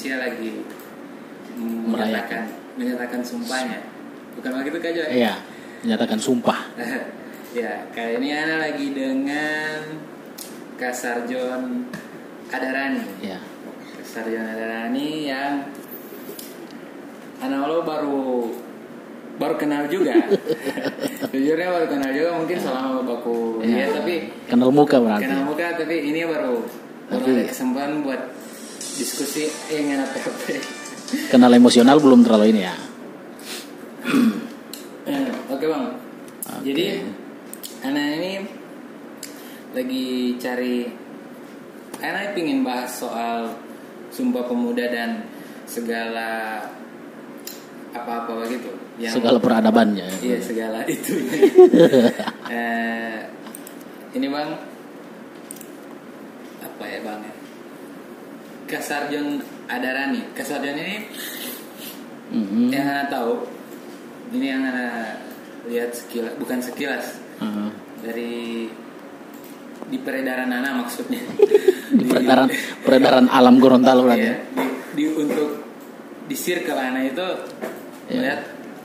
Indonesia lagi menyatakan menyatakan sumpahnya. Bukan begitu Kak Joy? Iya, menyatakan sumpah. ya, kali ini Ana lagi dengan Kak Sarjon Adarani. Ya. Kak Sarjon Adarani yang Ana lo baru baru kenal juga. Jujurnya baru kenal juga mungkin selama baku Iya. ya, tapi Kenal muka berarti. kenal muka tapi ini baru baru Tapi- ada kesempatan buat diskusi eh nggak apa-apa. Kenal emosional belum terlalu ini ya. Eh, Oke bang. Oke. Jadi anak ini lagi cari. Anak pingin bahas soal Sumpah Pemuda dan segala apa-apa begitu. Segala peradabannya. Iya segala itu. eh, ini bang apa ya bang ya? Kasarjon Adarani. Kasarjon ini Mhm. yang anda tahu ini yang anda lihat sekilas bukan sekilas Heeh. dari di peredaran anak maksudnya Di peredaran peredaran alam Gorontalo berarti. Iya, di, di untuk di circle anak itu Iya. melihat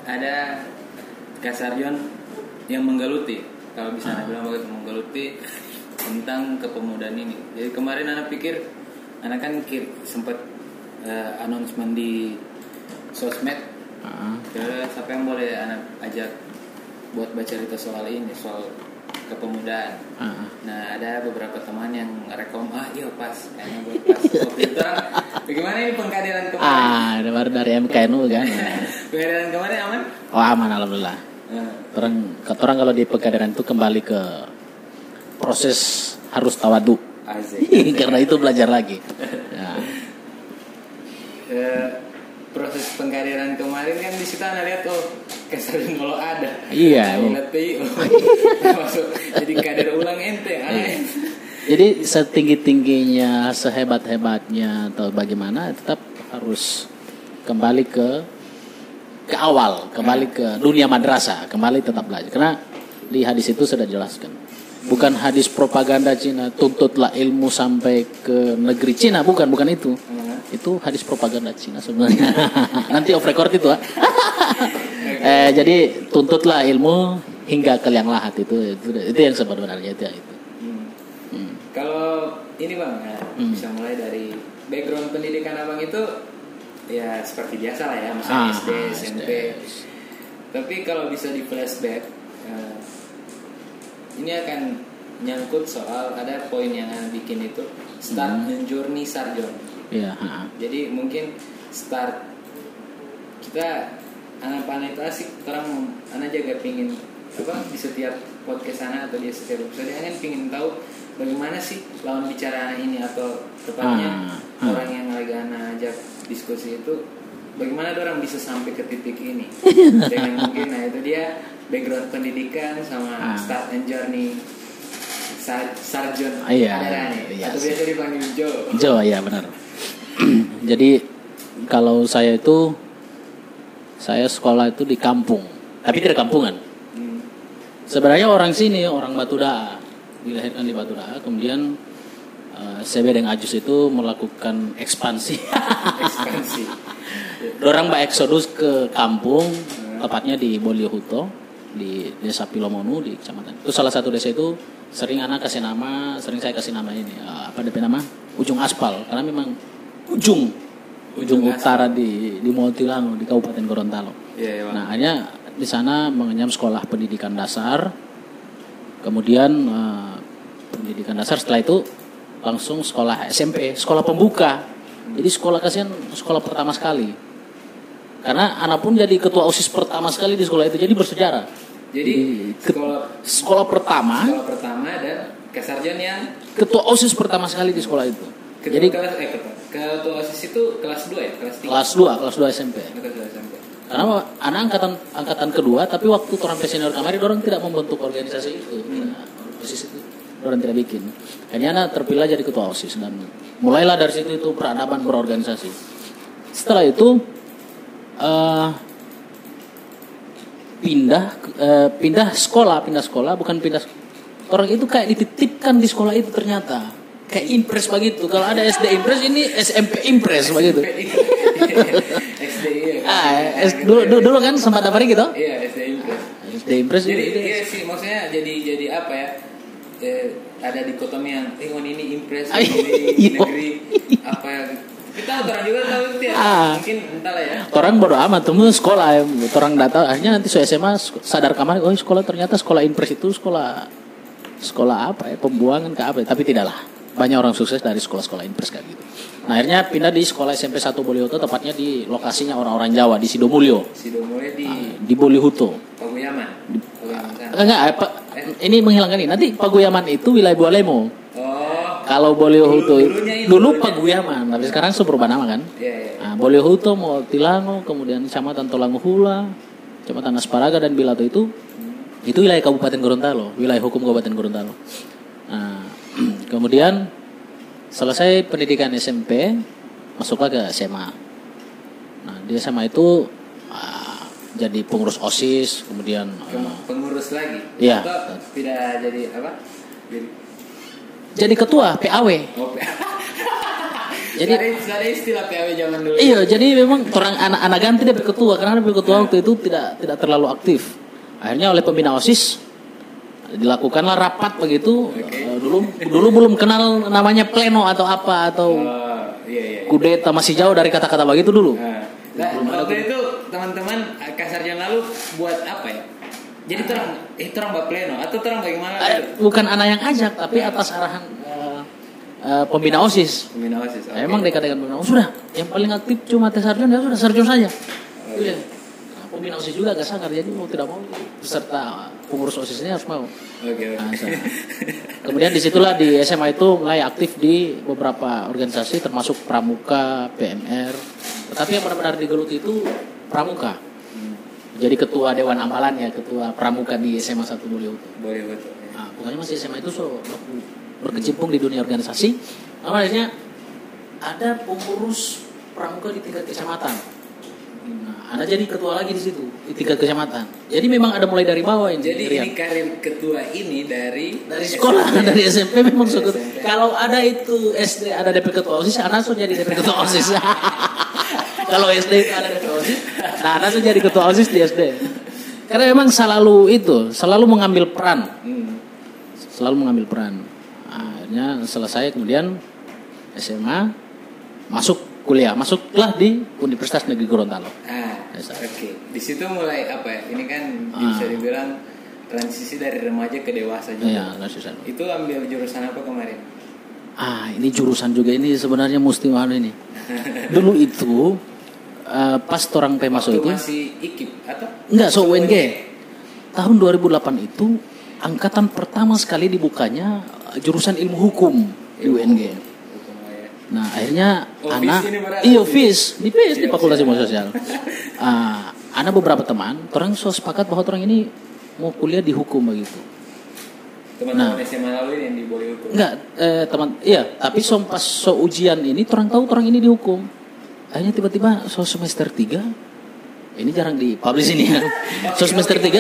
ada Kasarjon yang menggeluti kalau bisa Ah. anak bilang begitu menggeluti tentang kepemudaan ini jadi kemarin anak pikir anak kan sempat eh, announcement di sosmed Heeh. Kira siapa yang boleh anak ajak buat baca cerita soal ini soal kepemudaan. Heeh. Nah ada beberapa teman yang rekom ah iya pas kayaknya buat pas. Waktu itu orang, bagaimana ini pengkaderan kemarin? Ah, ada baru dari MKNU kan. Pengkaderan kemarin aman? Oh aman alhamdulillah. Nah, Orang orang kalau di pegadaian itu kembali ke proses harus tawadu. Asik. Karena itu belajar lagi. Ya. Eh, proses pengkaderan kemarin kan di situ lihat oh kesarin kalau ada. Iya, oh, masuk jadi kader ulang ente. Iya. aneh. Jadi setinggi tingginya, sehebat hebatnya atau bagaimana tetap harus kembali ke ke awal, kembali ke dunia madrasah, kembali tetap belajar. Karena di hadis itu sudah jelaskan. Bukan hadis propaganda Cina, tuntutlah ilmu sampai ke negeri Cina, bukan, bukan itu. Hmm. Itu hadis propaganda Cina sebenarnya. Nanti off record itu, ah. eh, jadi tuntutlah ilmu hingga ke liang lahat itu, itu, itu yang sebenarnya itu. itu. Hmm. Hmm. Kalau ini bang, ya, Hmm. bisa mulai dari background pendidikan abang itu ya seperti biasa lah ya, misalnya Ah, SD, SMP. SD. Tapi kalau bisa di flashback, eh, ini akan nyangkut soal ada poin yang Ana bikin itu start Hmm. journey sarjon. Iya. Jadi mungkin start kita anak panah itu asik orang anak jaga pingin apa di setiap podcast anak atau di setiap episode anak kan pingin tahu bagaimana sih lawan bicara anak ini atau tepatnya Ah, ah. orang yang lagi anak ajak diskusi itu bagaimana orang bisa sampai ke titik ini dengan mungkin nah itu dia background pendidikan sama Ah. start and journey Sar Sarjon Ah, iya, Adarani. iya atau sih. biasa dipanggil Joe Jo, ya benar. Jadi kalau saya itu saya sekolah itu di kampung, tapi tidak kampungan. Hmm. Sebenarnya orang sini, orang Batu Daa, dilahirkan di Batu Daa, kemudian eh, CB dan Ajus itu melakukan ekspansi. ekspansi Dorang mbak eksodus ke kampung, tepatnya di Boliohuto, di desa Pilomonu di kecamatan. Itu salah satu desa itu sering anak kasih nama, sering saya kasih nama ini eh, apa DP nama? Ujung Aspal, karena memang ujung ujung Ujung utara di di Motilango di Kabupaten Gorontalo. Iya, iya. Nah, hanya di sana mengenyam sekolah pendidikan dasar, kemudian eh, pendidikan dasar setelah itu langsung sekolah SMP, sekolah pembuka. Jadi sekolah kasihan sekolah pertama sekali. Karena anak pun jadi ketua OSIS pertama sekali di sekolah itu, jadi bersejarah. Jadi sekolah Sekolah pertama, sekolah pertama dan kesarjan yang ketua OSIS pertama sekali di sekolah itu. ketua Jadi kelas eh ketua, ketua OSIS itu kelas 2 ya, kelas 3. kelas 2, kelas 2 SMP. kelas 2 SMP. Karena anak angkatan angkatan kedua, tapi waktu orang senior kemarin orang tidak membentuk organisasi itu. Nah, OSIS itu orang tidak bikin. Akhirnya anak terpilih jadi ketua OSIS dan mulailah dari situ itu peradaban berorganisasi. setelah itu eh, pindah eh, pindah sekolah pindah sekolah bukan pindah orang itu kayak dititipkan di sekolah itu ternyata kayak impres begitu kalau ada SD impres ini SMP impres begitu SD iya. ah dulu, dulu, dulu kan sempat apa gitu Iya, SD Impres. SD impres Jadi iya sih maksudnya jadi jadi apa ya? Eh, ada dikotomi yang eh ini impres, Ay, ini iya. negeri apa? Kita orang juga tahu itu ya. Ah. Mungkin entahlah ya. orang bodo amat tuh sekolah ya. orang data akhirnya nanti so SMA sadar kamar oh sekolah ternyata sekolah impres itu sekolah sekolah apa ya pembuangan ke apa ya? tapi tidaklah banyak orang sukses dari sekolah-sekolah impres kayak gitu nah akhirnya pindah di sekolah SMP 1 Bolioto tepatnya di lokasinya orang-orang Jawa di Sidomulyo Si Domoe di di Bolihuto Paguyaman. Paguyaman sana. enggak apa ini menghilangkan ini nanti Paguyaman itu wilayah Bualemo kalau Bolihuto Dulu-. Paguyaman tapi sekarang sudah berubah nama kan iya iya. Nah, Boliohuto, mau Tilango, kemudian Kecamatan Tolanguhula, Kecamatan Asparaga dan Bilato itu itu wilayah Kabupaten Gorontalo, wilayah hukum Kabupaten Gorontalo. Nah, kemudian selesai pendidikan SMP, masuklah ke SMA. Nah, di SMA itu ah, jadi pengurus OSIS, kemudian Ke- ah, Pengurus lagi. Iya. Tidak jadi apa? Jadi jadi ketua PAW. oh, Jadi- ada, ada istilah PAW zaman dulu. Iya, jadi memang orang anak-anak ganti dia berketua karena berketua waktu itu tidak tidak terlalu aktif. Akhirnya oleh pembina OSIS dilakukanlah rapat begitu. Eh, dulu dulu belum kenal namanya pleno atau apa atau Oh, iya iya. kudeta masih jauh dari kata-kata begitu dulu. Nah, nah, waktu itu teman-teman kasarnya lalu buat apa ya? Jadi terang, eh terang mbak pleno atau terang bagaimana? Eh, bukan anak yang ajak tapi atas arahan eh, eh, pembina OSIS. Pembina osis. Nah, Emang dikatakan pembina OSIS sudah yang paling aktif cuma Teh Sarjon ya sudah Sarjon saja. Iya. Nah, pembina OSIS juga agak sangar jadi mau tidak mau peserta pengurus OSIS ini harus mau. Oke Nah, oke. saya- Kemudian di situlah di SMA itu mulai aktif di beberapa organisasi termasuk Pramuka, PMR. Tetapi yang benar-benar digeluti itu Pramuka. Jadi ketua Dewan Amalannya, ketua Pramuka di SMA 1 Mulyo. Boleh betul. ya. Nah, pokoknya masih SMA itu so berkecimpung di dunia organisasi. Lalu akhirnya ada pengurus Pramuka di tingkat kecamatan. Nah, ada jadi ketua lagi di situ di tingkat kecamatan. Jadi memang ada mulai dari bawah ini. Jadi Rian ini karir ketua ini dari dari sekolah dari SMP memang suka SMP. kalau ada itu SD ada DP ketua osis anak so jadi DP ketua osis kalau SD itu ada DP osis nah anak so jadi ketua osis di SD karena memang selalu itu selalu mengambil peran selalu mengambil peran akhirnya selesai kemudian SMA masuk kuliah masuklah di Universitas Negeri Gorontalo Ah, oke. Di situ mulai apa ya? Ini kan Ah. bisa dibilang transisi dari remaja ke dewasa juga. ya langsung Itu ambil jurusan apa kemarin? Ah, ini jurusan juga ini sebenarnya mesti mahal ini. Dulu itu eh, pas orang P masuk itu masih ikip atau? enggak so UNG. Tahun 2008 itu angkatan pertama sekali dibukanya jurusan ilmu hukum di UNG. Ya. Nah, akhirnya Oh, anak iya FIS, di FIS di Siap, Fakultas. Ilmu Sosial. Ah, ada beberapa teman, orang so sepakat bahwa orang ini mau kuliah di hukum begitu. Teman-teman Nah. SMA lalu ini yang di Boli Hukum. Enggak, eh, teman, iya, tapi so, pas so ujian ini, orang tahu orang ini dihukum. Akhirnya tiba-tiba so semester 3, ini jarang di publish ini ya. So semester 3,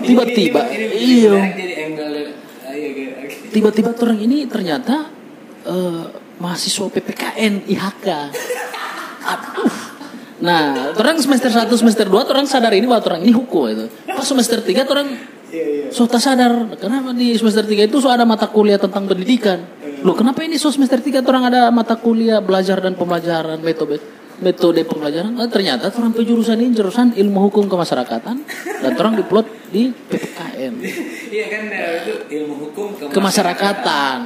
tiba-tiba, iya, iya, oke. tiba-tiba orang ini ternyata eh, mahasiswa PPKN IHK. Aduh. Nah, orang semester 1, semester 2, orang sadar ini bahwa orang ini hukum itu. Pas semester 3, orang Iya, iya. So tak sadar, kenapa di semester 3 itu so ada mata kuliah tentang pendidikan. Loh, kenapa ini so semester 3 orang ada mata kuliah belajar dan pembelajaran metode metode pembelajaran? Ah, ternyata orang jurusan ini jurusan ilmu hukum kemasyarakatan dan orang diplot di PPKN Iya kan itu ilmu hukum kemasyarakatan.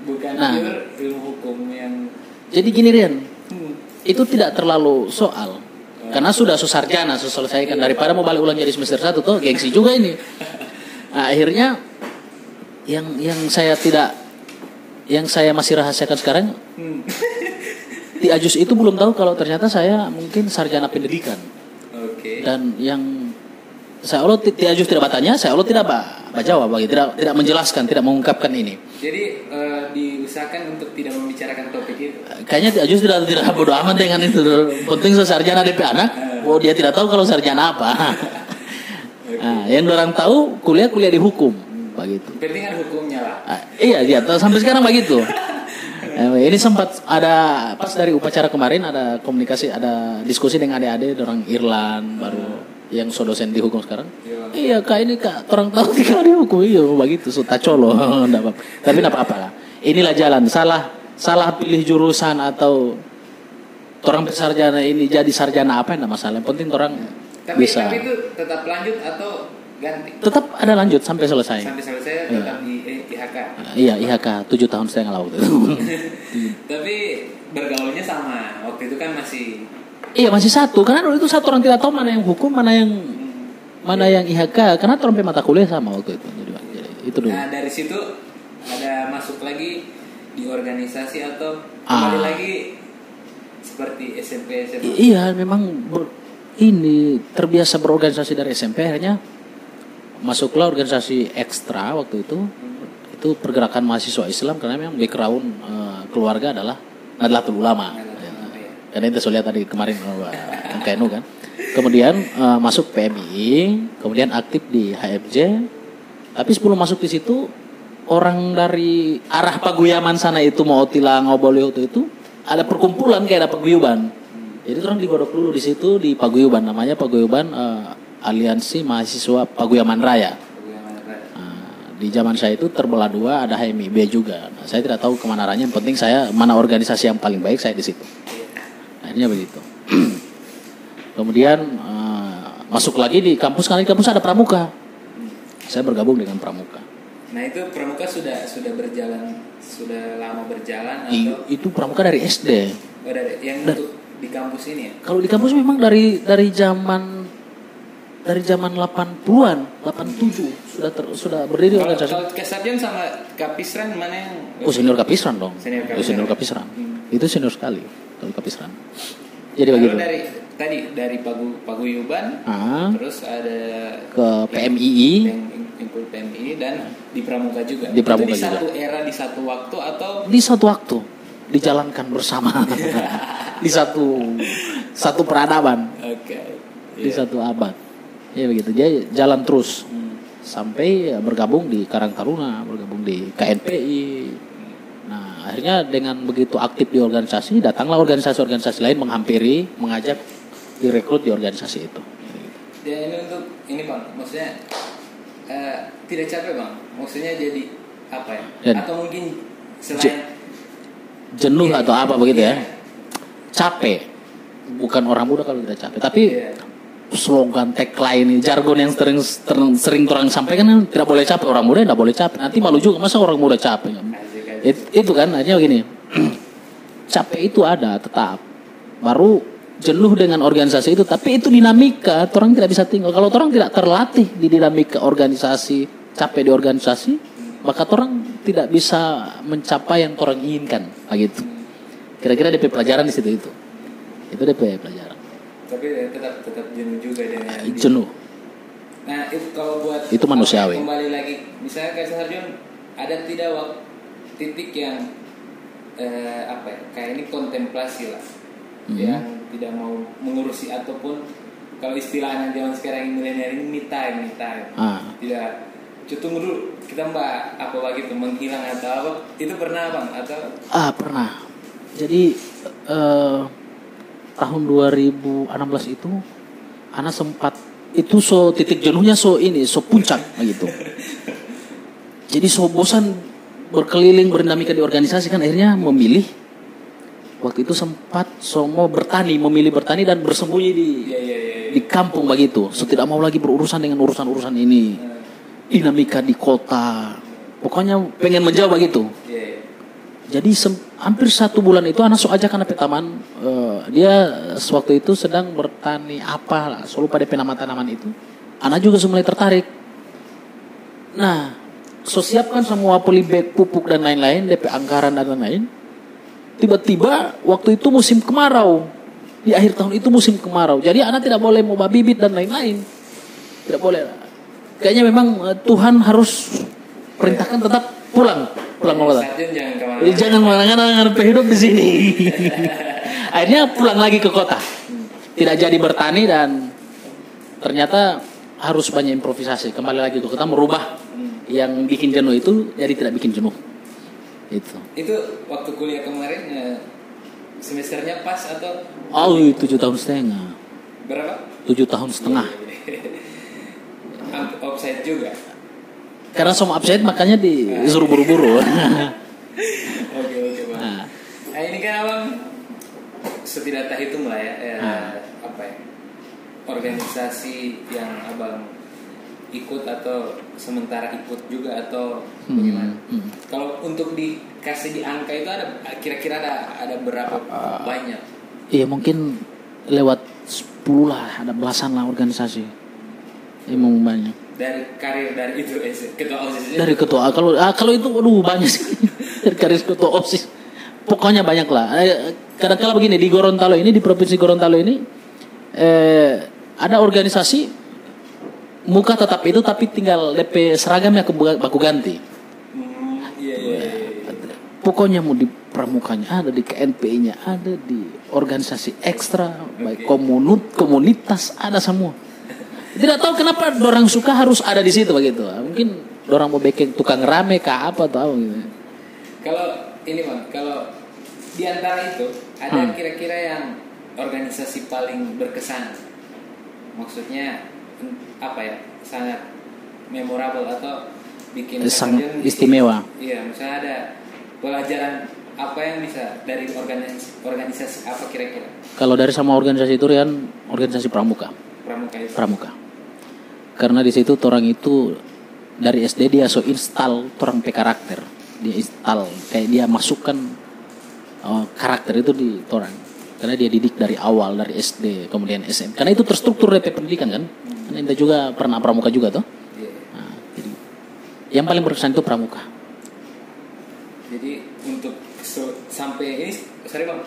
Bukan Nah. ilmu hukum yang Jadi gini Rian, hmm, itu tidak terlalu soal. Karena sudah susarjana, selesaikan daripada mau balik ulang jadi semester 1 tuh gengsi juga ini. Nah, akhirnya yang yang saya tidak yang saya masih rahasiakan sekarang hmm. di Ajus itu belum tahu kalau ternyata saya mungkin sarjana pendidikan dan yang saya Allah ti- tidak justru tidak bertanya, saya Allah tidak jawab bagi tidak tidak menjelaskan, tidak mengungkapkan ini. Jadi eh, diusahakan untuk tidak membicarakan topik itu. Kayaknya tidak justru tidak, tidak bodoh amat dengan itu. Penting sarjana DP anak, oh dia tidak tahu kalau sarjana apa. Nah, yang orang tahu kuliah kuliah di hukum, begitu. Penting kan hukumnya lah. Ah, iya, dia tahu sampai sekarang begitu. Eh, ini sempat ada pas dari upacara kemarin ada komunikasi, ada diskusi dengan adik-adik orang Irland baru yang so dosen di hukum sekarang. Iya. Kak ini kak orang tahu tinggal di hukum iya begitu so tacolo tapi tidak apa-apa lah. Inilah jalan salah salah pilih jurusan atau orang sarjana ini jadi sarjana apa tidak masalah. Yang penting orang Tapi bisa tapi itu tetap lanjut atau ganti? tetap ada lanjut sampai selesai. Sampai selesai tetap di eh, IHK. Iya IHK tujuh tahun setengah laut itu. Tapi bergaulnya sama. Waktu itu kan masih Iya masih satu karena dulu itu satu orang tidak tahu mana yang hukum mana yang mana yang IHK karena trompet mata kuliah sama waktu itu jadi, jadi itu dulu Nah dari situ ada masuk lagi di organisasi atau kembali Ah. lagi seperti SMP SMP. I- iya memang ini terbiasa berorganisasi dari SMP akhirnya masuklah organisasi ekstra waktu itu itu pergerakan mahasiswa Islam karena memang background eh, keluarga adalah Nadlatul Ulama ya. karena itu saya lihat tadi kemarin yang KNU kan. Kemudian eh, masuk PMI kemudian aktif di HMJ tapi sebelum masuk di situ orang dari arah Paguyaman sana itu mau Tilang Obolio itu itu ada perkumpulan kayak ada paguyuban. Jadi orang digodok dulu di situ di Paguyuban. Namanya Paguyuban eh, Aliansi Mahasiswa Paguyaman Raya? Nah, di zaman saya itu terbelah dua ada HMIB juga. Nah, saya tidak tahu ke mana arahnya. Yang penting saya mana organisasi yang paling baik saya di situ. Akhirnya begitu. Kemudian eh, masuk lagi di kampus karena di kampus ada pramuka. Saya bergabung dengan pramuka. Nah itu pramuka sudah sudah berjalan sudah lama berjalan I- atau itu pramuka dari SD. oh, dari yang untuk di kampus ini ya? Kalau di kampus memang dari dari zaman dari zaman 80-an, 87 sudah ter, sudah berdiri Kalau, organisasi. kalau Kesarjan sama Kapisran mana yang Oh senior kapisran dong. Senior Oh, kapisran. senior kapisran. Hmm. Itu senior sekali kalau kapisran. Jadi begitu. dari tadi dari Pagu Paguyuban Ah, terus ada ke PMII yang include PMI dan di Pramuka juga. Di Pramuka itu di juga. satu era di satu waktu atau di satu waktu dijalankan bersama di satu satu peradaban oke. di Iya. satu abad. Ya begitu. Dia jalan terus Hmm. sampai ya, bergabung di Karang Taruna, bergabung di KNPI. Nah, akhirnya dengan begitu aktif di organisasi, datanglah organisasi-organisasi lain menghampiri, mengajak direkrut di organisasi itu. Ya ini untuk ini bang, maksudnya eh, tidak capek bang, maksudnya jadi apa ya? Dan- Atau mungkin selain Jenuh Iya, atau apa begitu ya? iya. Capek. Bukan orang muda kalau tidak capek, tapi Iya. Slogan tagline jargon yang sering sering, sering orang sampaikan kan tidak boleh capek orang muda tidak boleh capek. Nanti malu juga masa orang muda capek. It- itu kan akhirnya begini capek itu ada tetap. Baru jenuh dengan organisasi itu tapi itu dinamika orang tidak bisa tinggal. Kalau orang tidak terlatih di dinamika organisasi capek di organisasi maka orang tidak bisa mencapai yang orang inginkan. Begitu kira-kira DP pelajaran di situ itu. Itu DP pelajaran Tapi ya tetap tetap jenuh juga dengan jenuh Nah itu kalau buat Itu manusiawi. Kembali lagi, misalnya kayak Sarjon ada tidak waktu titik yang eh, apa ya kayak ini kontemplasi lah, Hmm. yang tidak mau mengurusi ataupun kalau istilahnya zaman sekarang ini milenial ini me time, me time. ah Tidak, tunggu dulu kita mbak apa begitu menghilang atau apa itu pernah bang atau Ah pernah. Jadi eh, tahun 2016 itu anak sempat itu so titik jenuhnya so ini so puncak begitu. Jadi so bosan berkeliling berdinamika di organisasi kan akhirnya memilih waktu itu sempat so mau bertani memilih bertani dan bersembunyi di ya ya ya, ya. di kampung begitu. So tidak mau lagi berurusan dengan urusan-urusan ini. Dinamika di kota. Pokoknya pengen menjauh begitu. Jadi hampir satu bulan itu anak so ajak anak ke taman. eh, dia sewaktu itu sedang bertani apa lah. So lupa DP nama tanaman itu. Anak juga mulai tertarik. Nah, so siapkan semua polybag, pupuk dan lain-lain, DP anggaran dan lain-lain. Tiba-tiba waktu itu musim kemarau. Di akhir tahun itu musim kemarau. Jadi anak tidak boleh mau bibit dan lain-lain. tidak boleh. Kayaknya memang eh, Tuhan harus perintahkan tetap pulang, pulang ke kota. Jangan ke mana Eh, mana-mana hidup di sini. Akhirnya pulang lagi ke kota. Tidak jadi bertani dan ternyata harus banyak improvisasi. Kembali lagi ke kota merubah yang bikin jenuh itu jadi tidak bikin jenuh. Itu. itu waktu kuliah kemarin eh, semesternya pas atau Oh, tujuh tahun setengah. berapa Tujuh tahun setengah. Up- offside juga Karena semua upside makanya disuruh buru-buru. oke oke bang Nah. nah ini kan abang setidak tak hitung lah ya eh, Ah. apa ya organisasi yang abang ikut atau sementara ikut juga atau bagaimana Hmm, hmm. kalau untuk dikasih di angka itu ada kira-kira ada ada berapa Ah. banyak Iya mungkin lewat 10 lah, ada belasan lah organisasi. Emang banyak. Dari karir dari itu eh, ketua osis Dari ketua kalau ah, kalau itu aduh banyak sih. Dari karir ketua OSIS. Pokoknya banyak lah. Eh, Kadang-kala begini di Gorontalo ini di provinsi Gorontalo ini eh, ada organisasi muka tetap itu tapi tinggal DP seragamnya ke baku ganti. Hmm, iya iya iya. Pokoknya mau di pramukanya ada di KNPI-nya ada di organisasi ekstra baik komunut komunitas ada semua. Tidak tahu kenapa orang suka harus ada di situ begitu. Mungkin orang mau bikin tukang rame kah apa tahu gitu. Kalau ini bang, kalau di antara itu ada Hmm. kira-kira yang organisasi paling berkesan, maksudnya apa ya, sangat memorable atau bikin Sangat kalian- istimewa. Iya, misalnya ada pelajaran apa yang bisa dari organisasi, organisasi apa kira-kira Kalau dari sama organisasi itu Rian organisasi pramuka, pramuka itu? pramuka. Karena di situ orang itu dari SD dia so install orang pe karakter. Dia install kayak dia masukkan uh, karakter itu di orang. Karena dia didik dari awal dari SD kemudian SM. Karena itu terstruktur DP pendidikan kan. Karena Indah juga pernah pramuka juga toh. Iya. Nah, jadi yang paling berkesan itu pramuka. Jadi untuk so- sampai ini sorry bang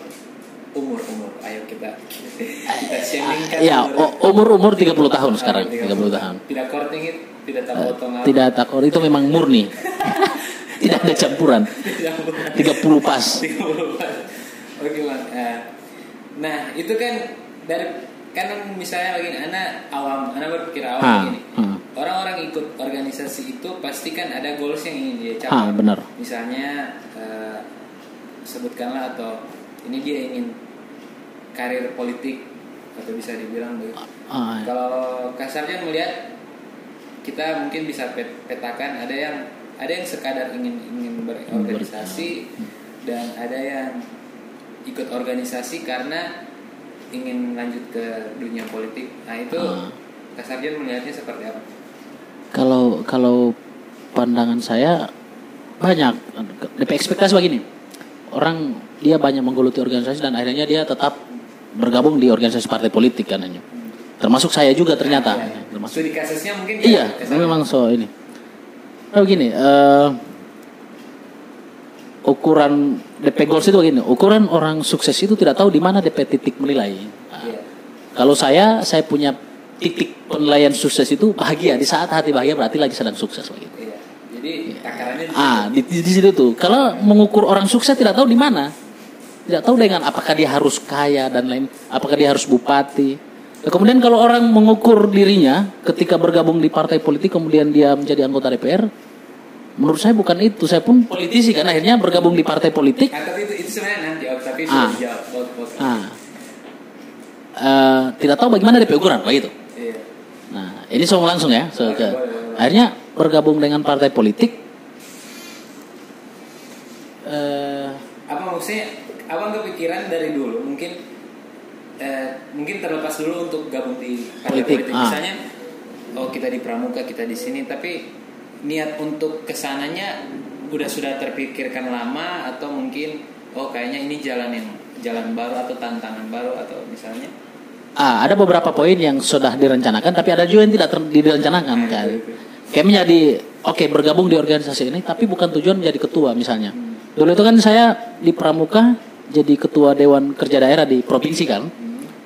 umur umur ayo kita kita shamingkan Ya, umur. umur umur 30 tahun Ah, sekarang, 30 tahun. Tidak korting it, tidak tak potong. Tidak takut itu memang murni. Tidak ada campuran. Potong. 30 pas. 30 Oke bang. Eh, Nah itu kan dari kan misalnya begini, anak awam, anak berpikir awam ah. Orang-orang ikut organisasi itu pasti kan ada goals yang ingin dia capai. Benar. Misalnya eh, sebutkanlah atau ini dia ingin karir politik atau bisa dibilang begitu. Ah, Kalau kasarnya melihat kita mungkin bisa pet- petakan ada yang ada yang sekadar ingin ingin berorganisasi dan ada yang ikut organisasi karena ingin lanjut ke dunia politik. Nah itu Ah. kasarnya melihatnya seperti apa? Kalau kalau pandangan saya banyak DP ekspektasi begini. Orang dia banyak menggeluti organisasi dan akhirnya dia tetap bergabung di organisasi partai politik kan hanya. Termasuk saya juga ternyata. Ya, ya. Termasuk Studi kasusnya mungkin Iya, kasarnya. memang so ini. Nah, begini, eh, ukuran DP goals itu begini, ukuran orang sukses itu tidak tahu di mana DP titik menilai. Nah, Iya. Kalau saya, saya punya titik penilaian sukses itu bahagia. Di saat hati bahagia berarti lagi sedang sukses begitu. Iya. Jadi takarannya di Ah, di, di, di situ tuh. Kalau mengukur orang sukses tidak tahu di mana. Tidak tahu dengan apakah dia harus kaya dan lain, apakah dia harus bupati. Nah, kemudian kalau orang mengukur dirinya ketika bergabung di partai politik kemudian dia menjadi anggota DPR, menurut saya bukan itu. Saya pun politisi kan akhirnya bergabung di partai politik. Ah, tapi itu, itu sebenarnya nanti oh, tapi Ah. dijawab. Ah, eh, tidak tahu bagaimana DP ukuran begitu. Iya. Nah, ini soal langsung ya. So, Boleh, ke- akhirnya bergabung dengan partai politik. eh, apa maksudnya abang kepikiran dari dulu mungkin eh, mungkin terlepas dulu untuk gabung di partai Politik, politik, ah. misalnya oh kita di pramuka kita di sini tapi niat untuk ke sananya udah sudah terpikirkan lama atau mungkin oh kayaknya ini jalan yang jalan baru atau tantangan baru atau misalnya ah, ada beberapa poin yang sudah direncanakan, tapi ada juga yang tidak ter- direncanakan Nah, kan. itu, itu. Kayak menjadi oke bergabung di organisasi ini, tapi bukan tujuan menjadi ketua misalnya. Dulu itu kan saya di Pramuka jadi ketua dewan kerja daerah di provinsi kan,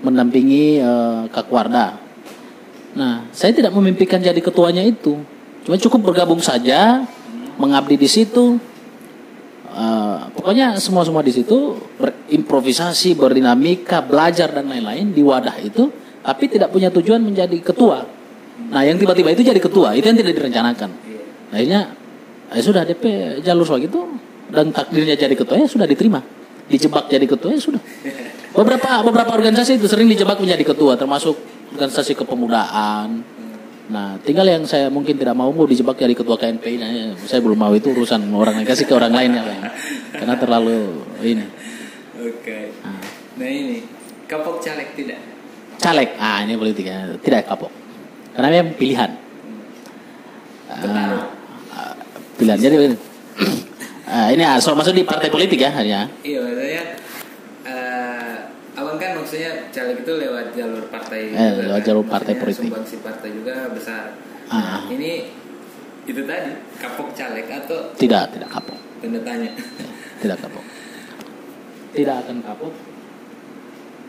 mendampingi eh, Kak Warda. Nah, saya tidak memimpikan jadi ketuanya itu. Cuma cukup bergabung saja, mengabdi di situ. Eh, pokoknya semua semua di situ berimprovisasi, berdinamika, belajar dan lain-lain di wadah itu, tapi tidak punya tujuan menjadi ketua. Nah, yang tiba-tiba itu jadi ketua, itu yang tidak direncanakan. Akhirnya ya sudah DP jalur soal itu dan takdirnya jadi ketua ya sudah diterima. Dijebak jadi ketua ya sudah. Beberapa beberapa organisasi itu sering dijebak menjadi ketua termasuk organisasi kepemudaan. Nah, tinggal yang saya mungkin tidak mau mau dijebak jadi ketua KNPI. Nah, ya, saya belum mau itu urusan orang lain kasih ke orang lain ya. Karena terlalu ini. Oke. Ah. Nah ini kapok caleg tidak? Caleg, ah ini politik ya. tidak kapok. Karena memang pilihan. Ah, pilihan. Jadi begini. Ah, ini ah, soal masuk di partai politik ya hanya. Iya maksudnya eh, abang kan maksudnya caleg itu lewat jalur partai Eh, lewat jalur partai Maksudnya politik. sumbangsi partai juga besar Ah. Nah, ini itu tadi kapok caleg atau Tidak, tidak kapok. tanda tanya Ya, tidak kapok. Tidak akan kapok.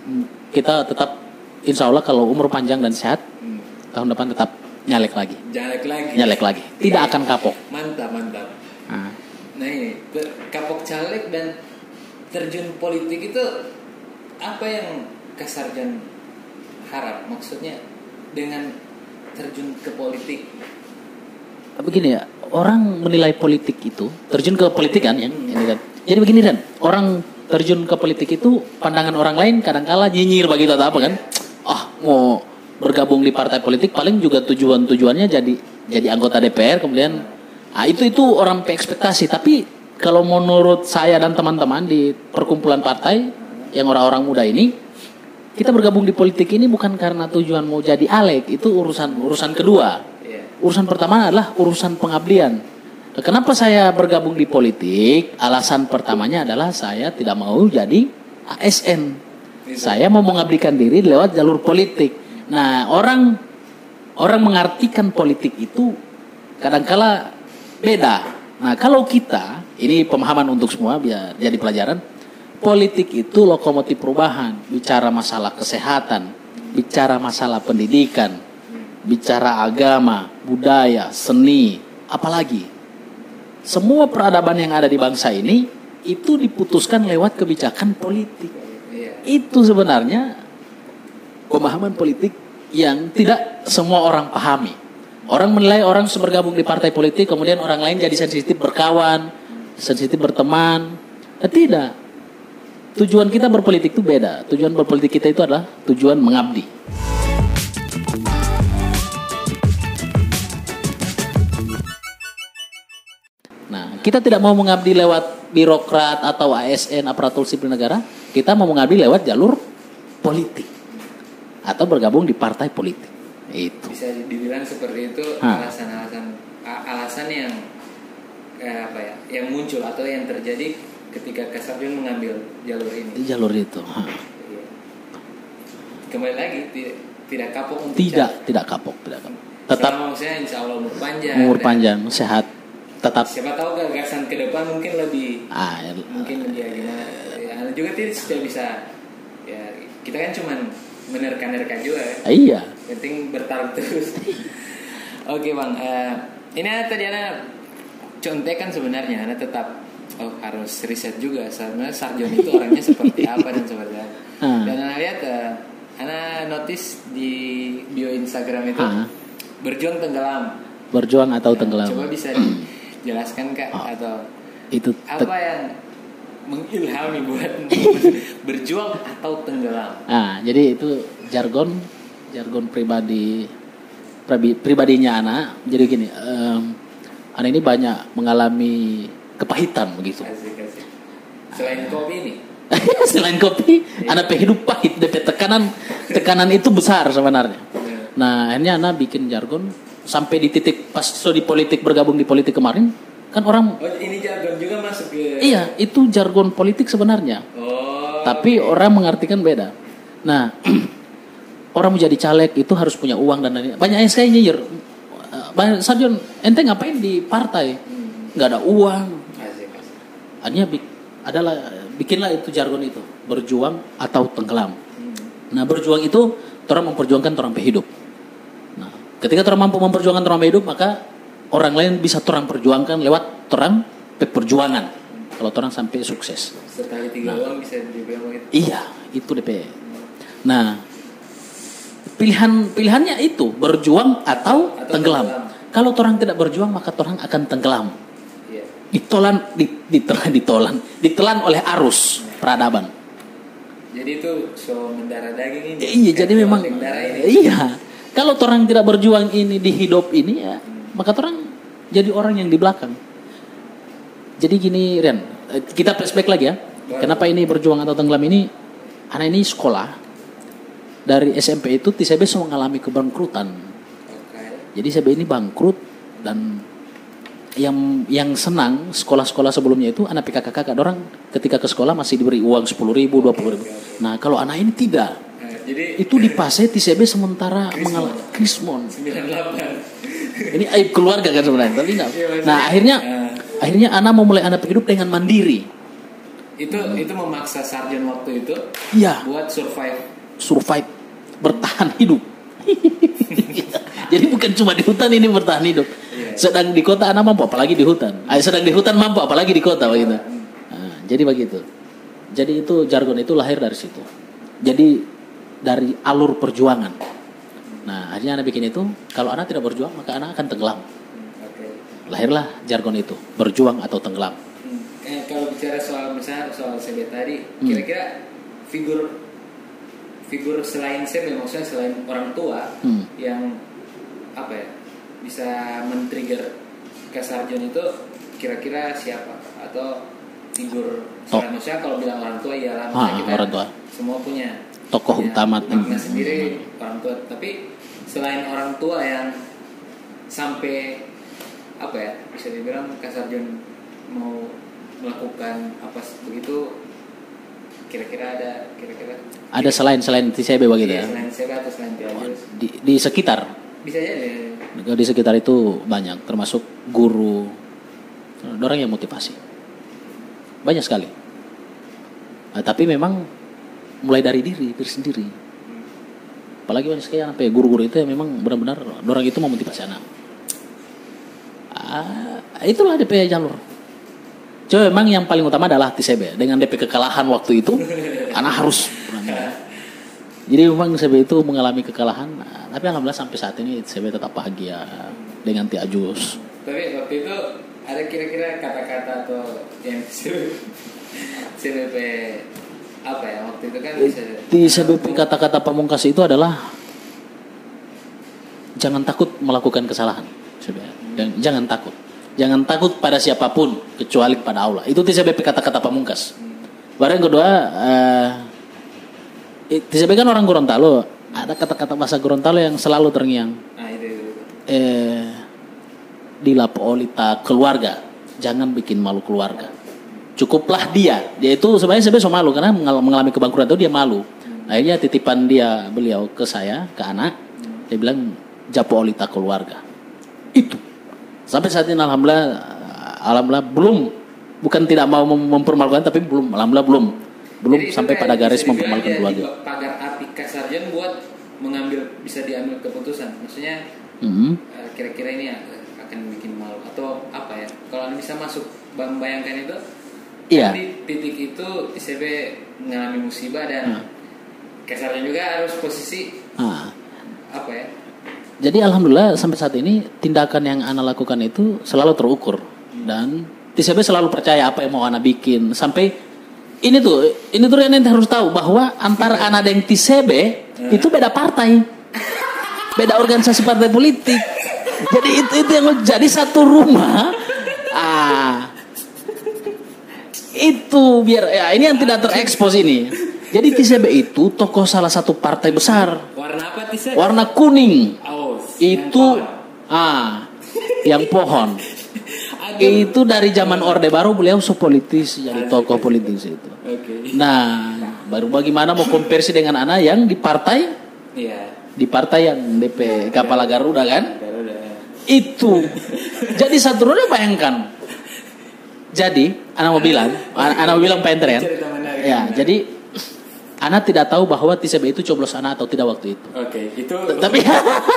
Hmm, Kita tetap insya Allah kalau umur panjang dan sehat Hmm, tahun depan tetap nyalek lagi. caleg lagi Nyalek lagi. Tidak akan kapok. mantap mantap Ah. Nah ini kapok caleg dan terjun politik itu apa yang kasarjan harap? Maksudnya dengan terjun ke politik. Begini ya orang menilai politik itu terjun ke politik kan yang ini kan jadi begini dan. Orang terjun ke politik itu pandangan orang lain kadangkala nyinyir begitu atau apa kan? Ah mau bergabung di partai politik paling juga tujuan tujuannya jadi jadi anggota DPR kemudian ah itu itu orang ekspektasi tapi kalau menurut saya dan teman-teman di perkumpulan partai yang orang-orang muda ini kita bergabung di politik ini bukan karena tujuan mau jadi alek itu urusan urusan kedua Iya. Urusan pertama adalah urusan pengabdian. Kenapa saya bergabung di politik? Alasan pertamanya adalah saya tidak mau jadi ASN. Saya mau mengabdikan diri lewat jalur politik. Nah, orang orang mengartikan politik itu kadangkala beda. Nah, kalau kita, ini pemahaman untuk semua biar jadi pelajaran. Politik itu lokomotif perubahan, bicara masalah kesehatan, bicara masalah pendidikan, bicara agama, budaya, seni, apalagi semua peradaban yang ada di bangsa ini itu diputuskan lewat kebijakan politik. Itu sebenarnya pemahaman politik yang tidak semua orang pahami. Orang menilai orang bergabung di partai politik, kemudian orang lain jadi sensitif berkawan, sensitif berteman. Eh, tidak. Tujuan kita berpolitik itu beda. Tujuan berpolitik kita itu adalah tujuan mengabdi. Nah, kita tidak mau mengabdi lewat birokrat atau ASN aparatur sipil negara, kita mau mengabdi lewat jalur politik atau bergabung di partai politik. Itu. bisa dibilang seperti itu alasan-alasan alasan yang eh, apa ya yang muncul atau yang terjadi ketika Kasarjun mengambil jalur ini Di jalur itu. Hah. Iya. kembali lagi tidak tidak kapok untuk Tidak, cari. tidak kapok, tidak kapok. Tetap Selama maksudnya insya Allah umur panjang umur dan panjang, sehat, tetap siapa tahu gagasan ke depan mungkin lebih ah, ya, mungkin dia gimana ya, juga tidak bisa ya kita kan cuman menerka-nerka juga ya. iya. Penting bertarung terus oke bang eh, ini tadi Ana contekan sebenarnya Ana tetap oh harus riset juga sebenarnya Sarjon itu orangnya seperti apa dan seperti apa Hmm. dan Ana lihat eh, Ana notice di bio Instagram itu Ah. berjuang tenggelam Berjuang atau tenggelam. coba bisa dijelaskan kak Ah. atau Itu apa yang mengilhami buat berjuang atau tenggelam Ah, jadi itu jargon jargon pribadi pribadinya anak. Jadi gini, em, anak ini banyak mengalami kepahitan begitu. asik asik selain kopi ini Selain kopi, anak hidup pahit, DP tekanan tekanan itu besar sebenarnya. Nah, akhirnya anak bikin jargon sampai di titik pas so di politik bergabung di politik kemarin, kan orang oh ini jargon juga masuk ke iya itu jargon politik sebenarnya. oh Tapi orang mengartikan beda. Nah, orang mau jadi caleg itu harus punya uang dan lain-lain. Banyak yang saya nyinyir. Banyak Sarjon, ente ngapain di partai? Nggak ada uang. bik- adalah bikinlah itu jargon itu, berjuang atau tenggelam. Nah, berjuang itu orang memperjuangkan orang hidup. Nah, Ketika orang mampu memperjuangkan orang hidup, maka orang lain bisa orang perjuangkan lewat orang perjuangan. Kalau orang sampai sukses. Sekali tiga uang bisa gitu. Iya, itu DP. Nah, pilihan pilihannya itu berjuang atau, Atau tenggelam. tenggelam. Kalau orang tidak berjuang, maka orang akan tenggelam. Iya. Ditolan, di- ditelan, ditolan, ditelan oleh arus peradaban. Jadi itu so mendarah daging ini. Eh, iya, jadi memang ini. iya. Kalau orang tidak berjuang ini di hidup ini ya, maka orang jadi orang yang di belakang. Jadi gini, Ren, eh, kita flashback lagi ya. Kenapa ini berjuang atau tenggelam ini? Anak ini sekolah dari SMP itu TCB semua mengalami kebangkrutan. Oke. Jadi TCB ini bangkrut dan yang yang senang sekolah-sekolah sebelumnya itu anak PKK kakak orang ketika ke sekolah masih diberi uang sepuluh ribu dua ribu. Nah kalau anak ini tidak, Nah, jadi itu di Pase TCB sementara mengalami krismon. 98. Ini aib keluarga kan sebenarnya, tapi enggak. Iya, Nah, akhirnya eh. akhirnya anak mau mulai anak hidup dengan mandiri. itu itu memaksa sarjan waktu itu Iya, buat survive. Survive, bertahan hidup. Jadi bukan cuma di hutan ini bertahan hidup. Iya. Sedang di kota anak mampu apalagi di hutan. Ah, sedang di hutan mampu apalagi di kota begitu. Nah, jadi begitu. Jadi itu jargon itu lahir dari situ. Jadi dari alur perjuangan. Nah, akhirnya anak bikin itu, kalau anak tidak berjuang maka anak akan tenggelam. Lahirlah jargon itu, berjuang atau tenggelam. Hmm. Eh, kalau bicara soal misalnya soal CB tadi, Hmm. kira-kira figur figur selain CB maksudnya selain orang tua Hmm. yang apa ya bisa men-trigger kesarjan itu kira-kira siapa atau figur Oh. selain maksudnya kalau bilang orang tua ya lah Ah, orang tua. semua punya Tokoh punya utama. makna Hmm. sendiri orang tua tapi selain orang tua yang sampai apa ya bisa dibilang kasarjon mau melakukan apa begitu kira-kira ada kira-kira Ada selain selain TCB begitu Iya, ya. selain Seba atau selain Tiajus Di, di sekitar, bisa aja deh di sekitar itu banyak, termasuk guru, orang yang motivasi, banyak sekali. Nah, tapi memang mulai dari diri, diri sendiri. Apalagi banyak sekali anak ya, guru-guru itu yang memang benar-benar orang itu memotivasi anak. Ah, itulah DP jalur. Coba memang yang paling utama adalah TCB dengan DP kekalahan waktu itu, anak harus Jadi memang TCB itu mengalami kekalahan, nah, tapi alhamdulillah sampai saat ini TCB tetap bahagia dengan Tiajus. tapi waktu itu ada kira-kira kata-kata atau yang CBP apa ya waktu itu kan bisa Di CBP kata-kata pamungkas itu adalah jangan takut melakukan kesalahan. Dan jangan takut. Jangan takut pada siapa pun kecuali pada Allah. Itu TCBP kata-kata pamungkas. Baru yang kedua, eh, eh, TCB kan orang Gorontalo. Ada kata-kata bahasa Gorontalo yang selalu terngiang. nah itu, itu, eh keluarga jangan bikin malu keluarga cukuplah dia dia itu sebenarnya sebenarnya so malu karena mengal- mengalami kebangkrutan itu dia malu akhirnya titipan dia beliau ke saya ke anak dia bilang japolita keluarga itu sampai saat ini alhamdulillah alhamdulillah belum bukan tidak mau mem- mempermalukan tapi belum alhamdulillah belum belum Jadi sampai pada garis bisa dibilang mempermalukan keluarga pagar api kasarjan buat mengambil bisa diambil keputusan maksudnya Mhm. eh, kira-kira ini akan bikin malu atau apa ya kalau anda bisa masuk membayangkan itu Iya. kan di titik itu TCB mengalami musibah dan Hmm. kasarjan juga harus posisi Nah, apa ya Jadi alhamdulillah sampai saat ini tindakan yang Ana lakukan itu selalu terukur. Dan TCB selalu percaya apa yang mau Ana bikin. Sampai ini tuh ini tuh yang harus tahu bahwa antara Ana dan TCB itu beda partai, beda organisasi partai politik. Jadi itu itu yang jadi satu rumah. Ah, itu biar ya ini yang tidak terekspos ini. Jadi TCB itu tokoh salah satu partai besar. Warna apa TCB warna kuning. Oh, itu ah yang pohon. Itu dari zaman orde baru beliau sepolitis jadi tokoh politis itu. Nah baru bagaimana mau konversi dengan anak yang di partai? Iya. Di partai yang DP Kepala Garuda kan? Garuda. Itu. Jadi satu roda bayangkan. Jadi anak mau bilang anak mau bilang Pak ya ya jadi Ana tidak tahu bahwa TCB itu coblos Ana atau tidak waktu itu. Oke, itu Tapi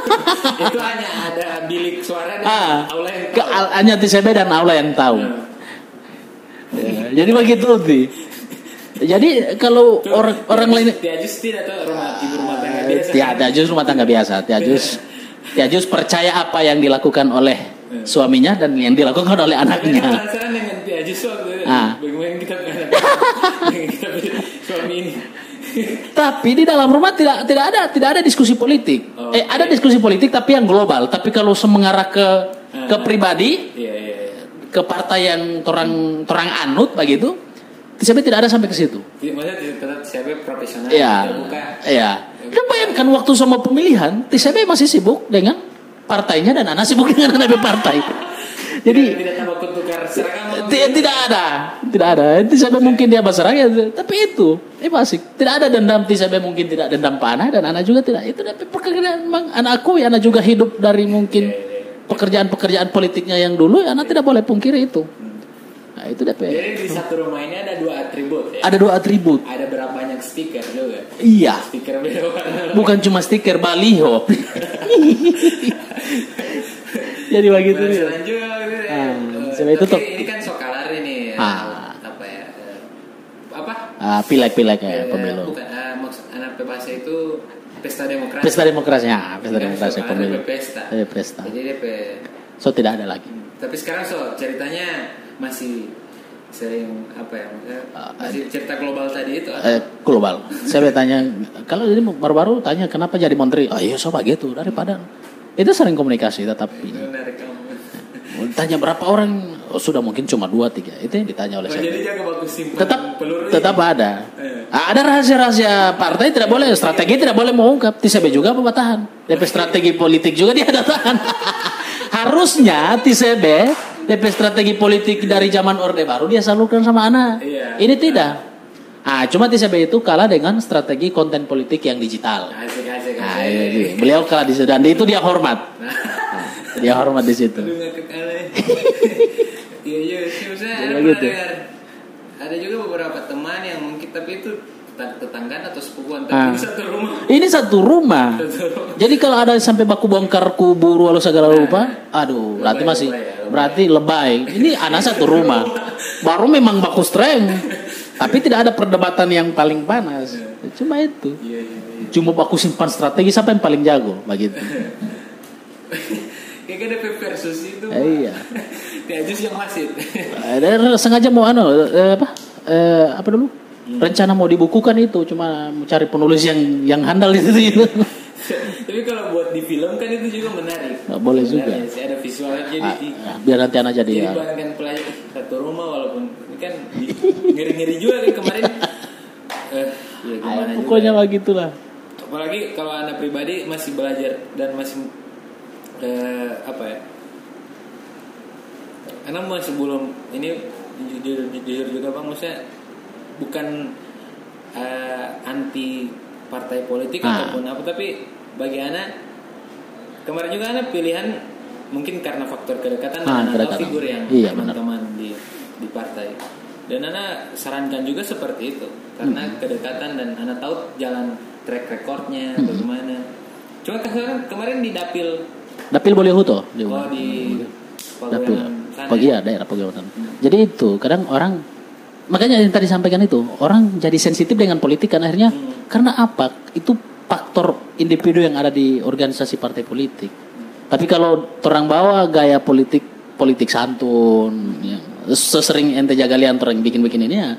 itu hanya ada bilik suara dan ah, aula yang ke, tahu. hanya TCB dan Aula yang tahu. Nah, Ya, jadi begitu sih. Jadi kalau itu orang orang lain Tiajus tidak tahu rumah ibu rumah tangga Eh, biasa. Tiajus rumah tangga biasa. Tiajus Tiajus percaya apa yang dilakukan oleh suaminya dan yang dilakukan oleh Tapi anaknya. penasaran dengan Tiajus waktu itu. Ah. Bagaimana kita dengan kita suami ini. Tapi di dalam rumah tidak tidak ada tidak ada diskusi politik. Oh, eh ada diskusi politik tapi yang global. Tapi kalau mengarah ke ke pribadi, Iya, iya, iya. ke partai yang torang torang anut begitu, TCB tidak ada sampai ke situ. Jadi, Maksudnya tetap siapa profesional Iya. kita buka. Iya. Dan bayangkan waktu sama pemilihan, TCB masih sibuk dengan partainya dan anak sibuk dengan anak partai. Jadi tidak, tidak tukar. Tidak, ada, tidak ada. TCB mungkin dia masyarakat, tapi itu, itu asik. Tidak ada dendam TCB mungkin tidak dendam panah dan anak juga tidak. Itu tapi pekerjaan memang anakku ya anak juga hidup dari mungkin pekerjaan-pekerjaan politiknya yang dulu, ya anak tidak boleh pungkiri itu. Nah itu DP. Jadi di satu rumah ini ada dua atribut ya. Ada dua atribut. Ada berapa banyak stiker juga? Iya, Stiker beda warna. bukan cuma stiker baliho. Jadi begitu dia. Ah, Eh, coba itu tuh. Ini kan sokalar ini. ya. Ah. Apa ya? eh, Apa? Ah, pilek-pilek ya Eh, pemilu. Bukan, eh, maksud anak bebas itu pesta demokrasi. Pesta demokrasi, ya, pesta demokrasi pemilu. Pesta. Eh, pesta. Jadi dia pe- So tidak ada lagi. Tapi sekarang so ceritanya masih sering apa ya? Ah, Masih cerita global tadi itu. eh, global. Saya bertanya, kalau jadi baru-baru tanya kenapa jadi menteri? Oh iya sobat gitu daripada itu sering komunikasi tetapi kamu. Tanya berapa orang oh, sudah mungkin cuma dua tiga itu yang ditanya oleh Oh, jadi saya. jaga bagus simpan Tetap peluru tetap ada. Eh. Ada rahasia-rahasia partai tidak boleh, strategi tidak boleh mengungkap. TCB juga apa tahan? DP strategi politik juga dia ada tahan. Harusnya TCB DP strategi politik dari zaman Orde Baru dia salurkan sama anak. Iya. Ini tidak. Ah, cuma TCB itu kalah dengan strategi konten politik yang digital. Asik asik Nah, asik. ini, beliau kalah di dan itu dia hormat. Nah, Dia hormat di situ. Iya iya sih maksudnya Jadi ada ada juga beberapa teman yang mungkin tapi itu tetang- tetanggaan atau sepupuan tapi Ah. di satu rumah. Ini satu rumah. Satu rumah. Jadi kalau ada sampai baku bongkar kubur walau segala rupa, aduh, berarti Lebay, masih lebay ya, lebay. berarti lebay. Ini anak satu rumah. Baru memang baku strength. Tapi tidak ada perdebatan yang paling panas. Cuma itu. Iya iya iya. Cuma baku simpan strategi siapa yang paling jago begitu. Kayak ada versus itu. Eh, iya. Tiajus yang wasit. Eh, Dan sengaja mau anu eh, apa? Eh, apa dulu? Rencana mau dibukukan itu cuma mau cari penulis yang yang handal di situ. Tapi kalau buat di film kan itu juga menarik. Nah, boleh Menarik juga. sih, ada visualnya jadi Ah, di- ah, biar nanti anak jadi jadi ya. bayangkan pelajar "Ih, satu rumah walaupun ini kan ngeri-ngeri juga kan kemarin. Eh, ya gimana Ah, juga pokoknya ya. begitulah. apalagi kalau anak pribadi masih belajar dan masih eh, apa ya karena masih belum ini jujur, jujur juga bang maksudnya bukan eh, anti partai politik Ah. ataupun apa tapi bagi anak kemarin juga anak pilihan mungkin karena faktor kedekatan Ah, dan anak figur yang Iya, teman-teman di di partai dan anak sarankan juga seperti itu karena Hmm. kedekatan dan anak tahu jalan track recordnya Hmm. bagaimana cuma kemarin kemarin di dapil Dapil boleh huto di oh di dapil Paguyangan sana pagi ya? ya daerah Paguyangan. Jadi itu kadang orang makanya yang tadi sampaikan itu orang jadi sensitif dengan politik kan akhirnya Hmm. karena apa? Itu faktor individu yang ada di organisasi partai politik. Tapi kalau orang bawa gaya politik politik santun yang sesering ente jagalian orang bikin-bikin ini ya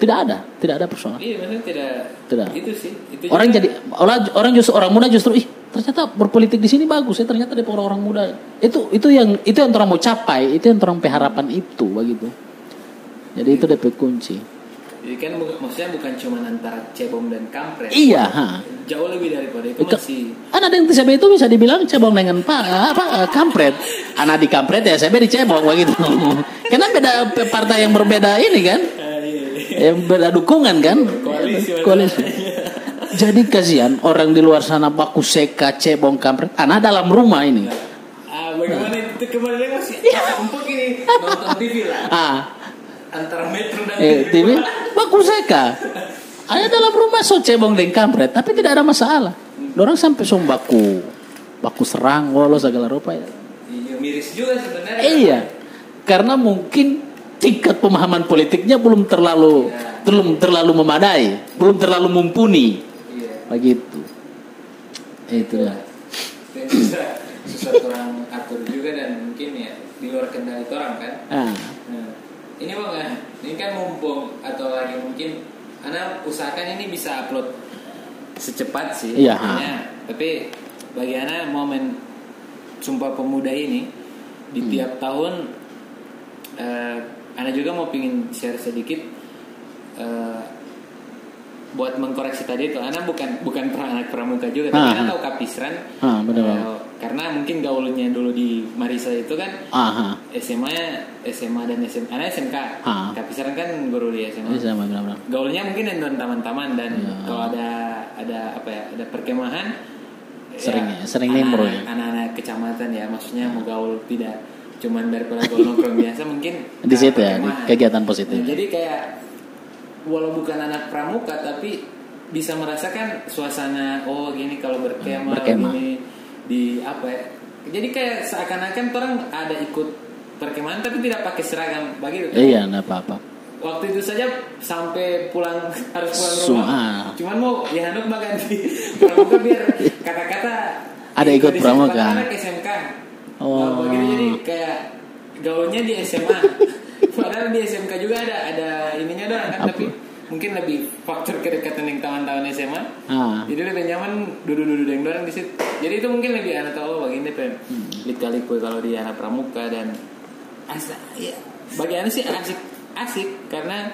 tidak ada, tidak ada persoalan. iya maksudnya tidak Tidak. itu sih itu Orang juga- jadi orang orang justru orang muda justru ih ternyata berpolitik di sini bagus ya ternyata dari orang-orang muda. Itu itu yang itu yang orang mau capai itu yang orang harapan itu begitu. Jadi itu DP kunci. Jadi kan maksudnya bukan cuma antara cebong dan kampret. Iya ha. Jauh lebih daripada itu Ke- masih kan ada yang TCB itu bisa dibilang cebong dengan pak apa eh, kampret. Anak di kampret ya saya di cebong begitu. Karena beda partai yang berbeda ini kan Iya, iya. yang beda dukungan kan? Koalisi, koalisi. jadi kasihan orang di luar sana baku seka cebong kampret anak dalam rumah ini. Ah bagaimana itu kemarin masih empuk ini. Nonton TV lah. Ah. Antara Metro dan eh, TV baku seka Ada dalam rumah so cebong dan kampret, tapi tidak ada masalah. Orang sampai som baku, serang, wolo segala rupa ya. Iya, miris juga sebenarnya. Iya, karena mungkin tingkat pemahaman politiknya belum terlalu Iya. belum terlalu memadai, belum terlalu mumpuni, Iya. begitu. Itulah. Dan susah, susah orang atur juga dan mungkin ya di luar kendali orang kan. Ah, Nah, ini bang ya, ini kan mumpung atau lagi mungkin, karena usahakan ini bisa upload secepat sih. Iya, makanya. Tapi bagi momen Sumpah Pemuda ini di Hmm. tiap tahun, eh, anak juga mau pingin share sedikit eh, buat mengkoreksi tadi itu. Anak bukan bukan anak pramuka juga, tapi Ah, anak ah. tahu kapisran. Ah, benar, Eh, benar. karena mungkin gaulnya dulu di Marisa itu kan aha, SMA SMA dan SMA anak SMK Ah. Kapisaran kan guru di SMA ini sama benar-benar. gaulnya mungkin dengan taman-taman dan Ya. kalau ada ada apa ya ada perkemahan Sering ya, sering nimbrung ya. anak-anak kecamatan ya maksudnya mau gaul tidak cuman daripada gaul nongkrong biasa mungkin Di situ ya, di perkemahan. kegiatan positif. Nah, jadi kayak walau bukan anak pramuka tapi bisa merasakan suasana oh gini kalau berkemah, Berkemah. gini di apa ya jadi kayak seakan-akan orang ada ikut perkemahan tapi tidak pakai seragam begitu Iya, enggak apa-apa. waktu itu saja sampai pulang harus pulang rumah cuman mau ya Hanuk mah ganti pramuka biar kata-kata Ada ikut pramuka. anak SMK Oh. Begitu jadi kayak gaulnya di SMA padahal di SMK juga ada ada ininya doang kan Apa? tapi mungkin lebih faktor kedekatan yang tahun-tahun SMA Ah, jadi lebih nyaman duduk-duduk yang dorang di situ jadi itu mungkin lebih anak tahu oh, begini pen Hmm. lika-liku kalau di anak pramuka dan asa ya bagi anak sih asik asik karena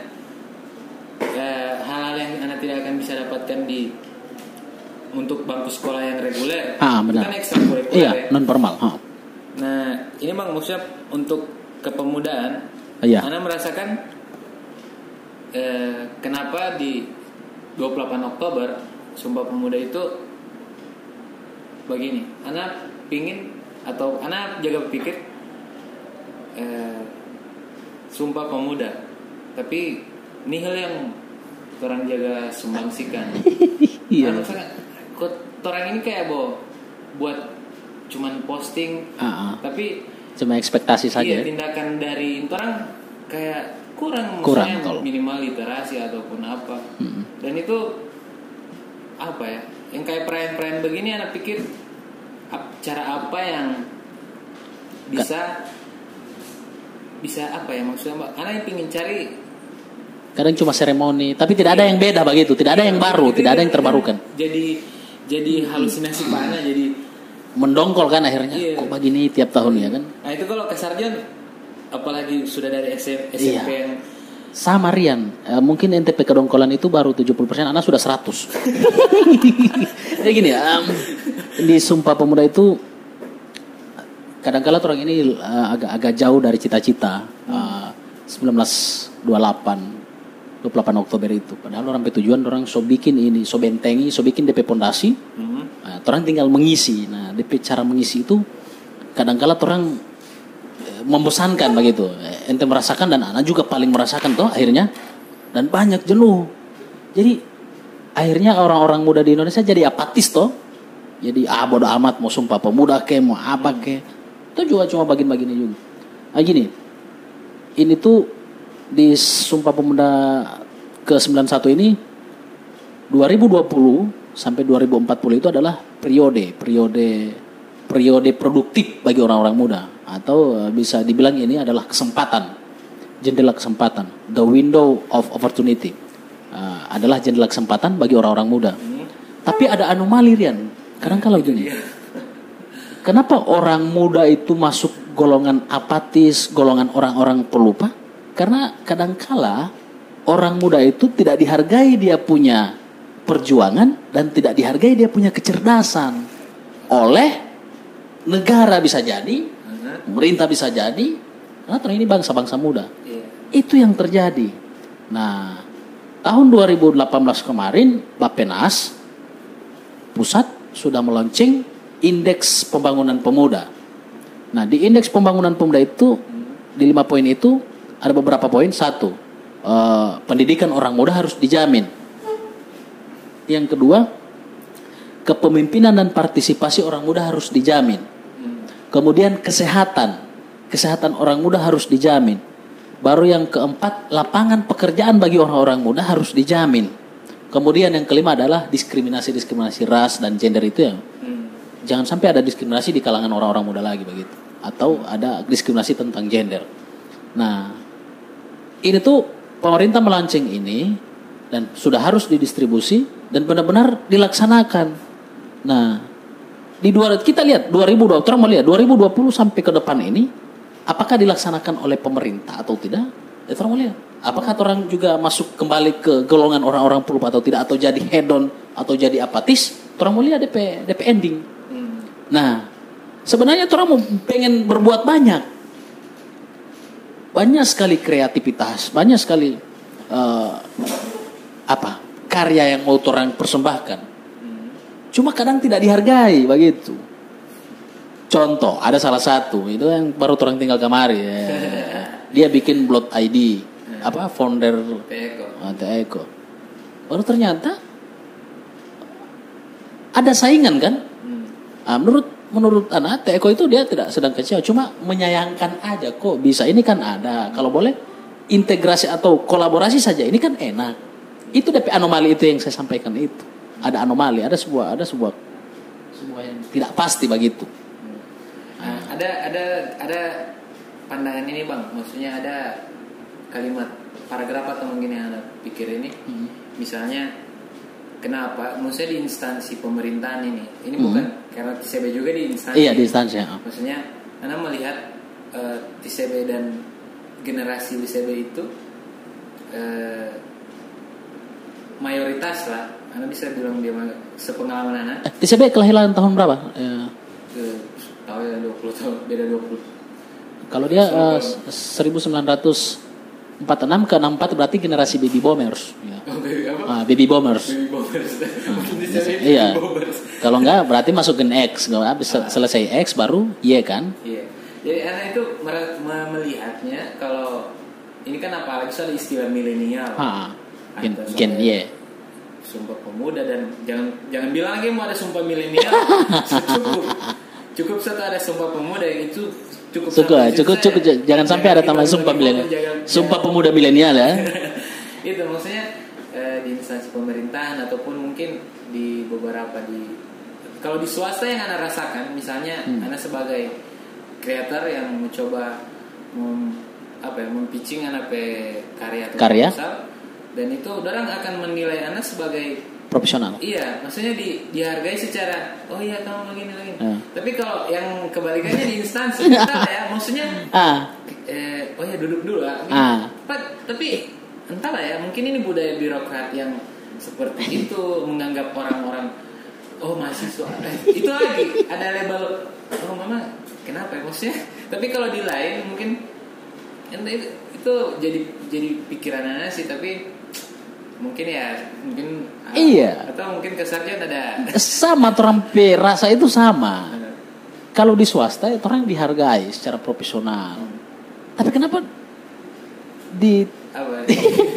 eh, hal-hal yang anak tidak akan bisa dapatkan di untuk bangku sekolah yang reguler ah benar. kan ekstrakurikuler Iya, ya non formal. Ha. Nah ini bang maksudnya untuk kepemudaan Iya. Anda merasakan eh, kenapa di 28 Oktober Sumpah Pemuda itu begini, Anda pingin atau Anda jaga pikir eh, Sumpah Pemuda, tapi nihil yang orang jaga sumbangsikan. Iya. Nah, misalkan, orang ini kayak bo, buat cuman posting, Ah, ah. tapi Cuma ekspektasi saja. Iya ya. tindakan dari orang kayak kurang, Kurang, tol. minimal literasi ataupun apa. Mm-mm. Dan itu apa ya? Yang kayak perayaan-perayaan begini anak pikir cara apa yang bisa bisa apa ya maksudnya mbak? Anak yang pingin cari Kadang cuma seremoni, tapi tidak ada yang beda begitu, tidak ada yang baru, tidak ada yang terbarukan. Jadi jadi halusinasi pak Ana jadi Mendongkol kan akhirnya. Iya. Kok begini tiap tahun ya kan? nah itu kalau ke sarjan apalagi sudah dari SM, SMP Iya. yang Sama Rian, Eh, mungkin NTP kedongkolan itu baru 70%, anak sudah 100. Jadi gini, em, di Sumpah Pemuda itu kadang-kala orang ini eh, agak agak jauh dari cita-cita eh, 1928 28 Oktober itu. Padahal orang tujuan orang so bikin ini, so bentengi, so bikin DP pondasi. Mhm. Nah, orang tinggal mengisi. Nah, DP cara mengisi itu kadang-kala orang eh, membosankan begitu. Eh, Ente merasakan dan anak juga paling merasakan toh akhirnya dan banyak jenuh. Jadi akhirnya orang-orang muda di Indonesia jadi apatis toh. Jadi ah bodo amat mau sumpah pemuda ke mau apa ke. Itu juga cuma bagian-bagian juga. Ah gini. Ini tuh di Sumpah Pemuda ke-91 ini 2020 sampai 2040 itu adalah periode periode periode produktif bagi orang-orang muda. Atau eh, bisa dibilang ini adalah kesempatan jendela kesempatan the window of opportunity. Eh, adalah jendela kesempatan bagi orang-orang muda. Tapi ada anomali Rian. Kadang kalau gini kenapa orang muda itu masuk golongan apatis golongan orang-orang pelupa karena kadangkala orang muda itu tidak dihargai dia punya perjuangan dan tidak dihargai dia punya kecerdasan oleh negara bisa jadi, pemerintah bisa jadi, karena ternyata ini bangsa-bangsa muda. Iya. Itu yang terjadi. Nah, tahun 2018 kemarin Bapenas pusat sudah meluncing indeks pembangunan pemuda. Nah, di indeks pembangunan pemuda itu di lima poin itu ada beberapa poin. Satu, eh, pendidikan orang muda harus dijamin. Yang kedua, kepemimpinan dan partisipasi orang muda harus dijamin. Kemudian kesehatan, kesehatan orang muda harus dijamin. Baru yang keempat, lapangan pekerjaan bagi orang-orang muda harus dijamin. Kemudian yang kelima adalah diskriminasi-diskriminasi ras dan gender itu yang Hmm. jangan sampai ada diskriminasi di kalangan orang-orang muda lagi begitu atau ada diskriminasi tentang gender. Nah, ini tuh pemerintah melanceng ini dan sudah harus didistribusi dan benar-benar dilaksanakan. Nah, di dua kita lihat 2020 terus mau lihat 2020 sampai ke depan ini apakah dilaksanakan oleh pemerintah atau tidak? Ya terus mau lihat. Apakah orang juga masuk kembali ke golongan orang-orang pelupa atau tidak atau jadi hedon atau jadi apatis? Orang mau lihat DP DP ending. Hmm. Nah, sebenarnya orang mau pengen berbuat banyak. Banyak sekali kreativitas, banyak sekali eh, apa karya yang mau orang persembahkan. Hmm. Cuma kadang tidak dihargai begitu. Contoh, ada salah satu itu yang baru orang tinggal kemari. ya. Dia bikin Blood ID, apa founder Peko. Ah, Eko. Baru ternyata ada saingan kan? Hmm. Ah, menurut menurut anak Teh Eko itu dia tidak sedang kecewa, cuma menyayangkan aja kok bisa ini kan ada. Kalau boleh integrasi atau kolaborasi saja ini kan enak. Itu DP anomali itu yang saya sampaikan itu. Ada anomali, ada sebuah ada sebuah sebuah yang tidak pasti begitu. Nah, ada ada ada pandangan ini bang, maksudnya ada kalimat paragraf atau mungkin yang anda pikir ini, Hmm. misalnya Kenapa? Maksudnya di instansi pemerintahan ini, ini -hmm. bukan karena TCB juga di instansi. Iya di instansi. Ya. Maksudnya, karena melihat eh, uh, TCB dan generasi TCB itu uh, mayoritas lah. karena bisa bilang dia sepengalaman anak. Eh, TCB kelahiran tahun berapa? Ya. Uh, tahun 20 tahun beda 20. Kalau dia eh, seribu uh, 1900 46 ke 64 berarti generasi baby boomers. Ya. Oh, baby, apa? Ah, baby boomers. Baby boomers. Ah, iya. Kalau enggak berarti masuk gen X. Kalau habis ah. selesai X baru Y kan? Iya. Jadi karena itu melihatnya kalau ini kan apalagi soal istilah milenial. Ah, gen, gen Y. Sumpah pemuda dan jangan jangan bilang lagi mau ada sumpah milenial. cukup. Cukup satu ada sumpah pemuda yang itu cukup Cukup, cukup, saya. cukup, jangan sampai ada tambah kita sumpah milenial. Sumpah pemuda milenial ya. itu maksudnya eh, di instansi pemerintahan ataupun mungkin di beberapa di kalau di swasta yang anda rasakan misalnya Hmm. anda sebagai kreator yang mencoba mem, apa ya mempitching anda pe karya atau Karya. proposal, dan itu orang akan menilai anda sebagai Profesional. iya maksudnya di, dihargai secara oh iya kamu begini lagi Hmm. tapi kalau yang kebalikannya di instansi entah ya maksudnya Ah, eh, oh ya duduk dulu lah. Ah. Pak, tapi entahlah ya, mungkin ini budaya birokrat yang seperti itu menganggap orang-orang oh mahasiswa Eh, itu lagi ada label oh mama kenapa ya maksudnya tapi kalau di lain mungkin itu, itu jadi jadi pikiran anak sih tapi mungkin ya mungkin ah, Iya. atau mungkin kesarnya ada sama orang pe rasa itu sama. Kalau di swasta itu orang dihargai secara profesional. Tapi kenapa di apa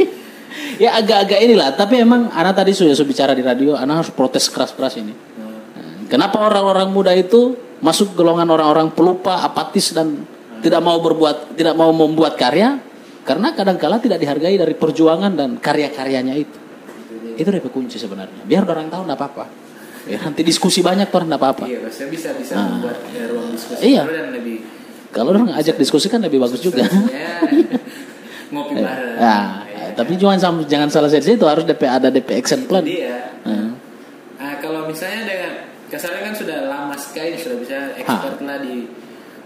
ya agak-agak inilah. Tapi emang anak tadi sudah bicara di radio, anak harus protes keras-keras ini. Hmm. Kenapa orang-orang muda itu masuk golongan orang-orang pelupa, apatis dan tidak mau berbuat, tidak mau membuat karya? Karena kadangkala tidak dihargai dari perjuangan dan karya-karyanya itu. Itu deh kunci sebenarnya. Biar orang tahu nggak apa-apa. Ya, nanti diskusi banyak tuh nggak apa-apa. iya maksudnya bisa bisa Ah. membuat ya, ruang diskusi Iya. dan lebih Kalau orang ajak diskusi kan lebih bagus juga. Ya, ngopi bareng. Nah, Ya. tapi jangan sam- jangan salah dari situ harus DP ada DP action plan. dia. Hmm. Nah, kalau misalnya dengan kasarnya kan sudah lama sekali sudah bisa expert lah di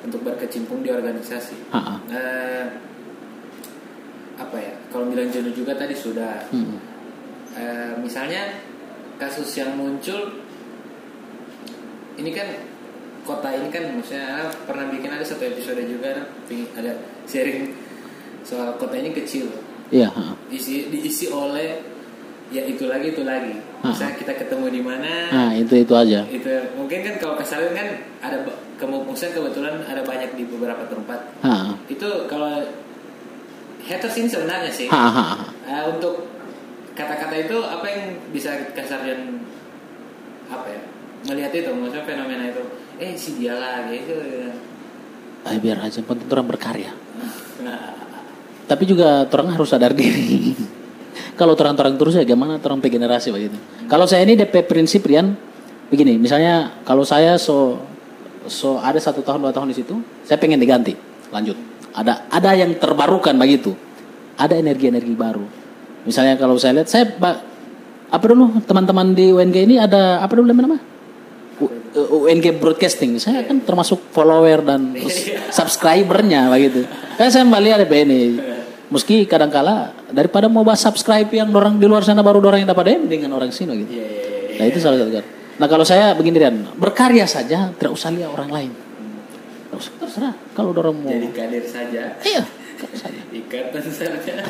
untuk berkecimpung di organisasi. Ha-ha. Eh, apa ya? Kalau bilang jenuh juga tadi sudah. Hmm. Eh, misalnya kasus yang muncul ini kan kota ini kan maksudnya Ana pernah bikin ada satu episode juga ada sharing soal kota ini kecil Iya. diisi diisi oleh ya itu lagi itu lagi misalnya kita ketemu di mana Nah itu itu aja. itu mungkin kan kalau kesalahan kan ada kemungkinan kebetulan ada banyak di beberapa tempat Ha. itu kalau haters ini sebenarnya sih Ha, ha, ha. Eh, untuk kata-kata itu apa yang bisa Kak Sarjan apa ya melihat itu maksudnya fenomena itu eh si dia lagi itu ya. Ah, biar aja penting orang berkarya. nah, Tapi juga orang harus sadar diri. Kalau terang-terang terus ya gimana pe generasi begitu. Kalau saya ini DP prinsip Rian begini, misalnya kalau saya so so ada satu tahun dua tahun di situ, saya pengen diganti, lanjut. Ada ada yang terbarukan begitu, ada energi-energi baru. Misalnya kalau saya lihat saya apa dulu teman-teman di UNG ini ada apa dulu nama? U- UNG Broadcasting. Saya kan termasuk follower dan subscribernya begitu. Kan saya melihat ada ini. Meski kadangkala daripada mau bahas subscribe yang orang di luar sana baru orang yang dapat DM dengan orang sini gitu. Nah itu salah satu kan. Nah kalau saya begini dan berkarya saja tidak usah lihat orang lain. Usah, terserah kalau orang mau. jadi kader saja Iya. ikatan saja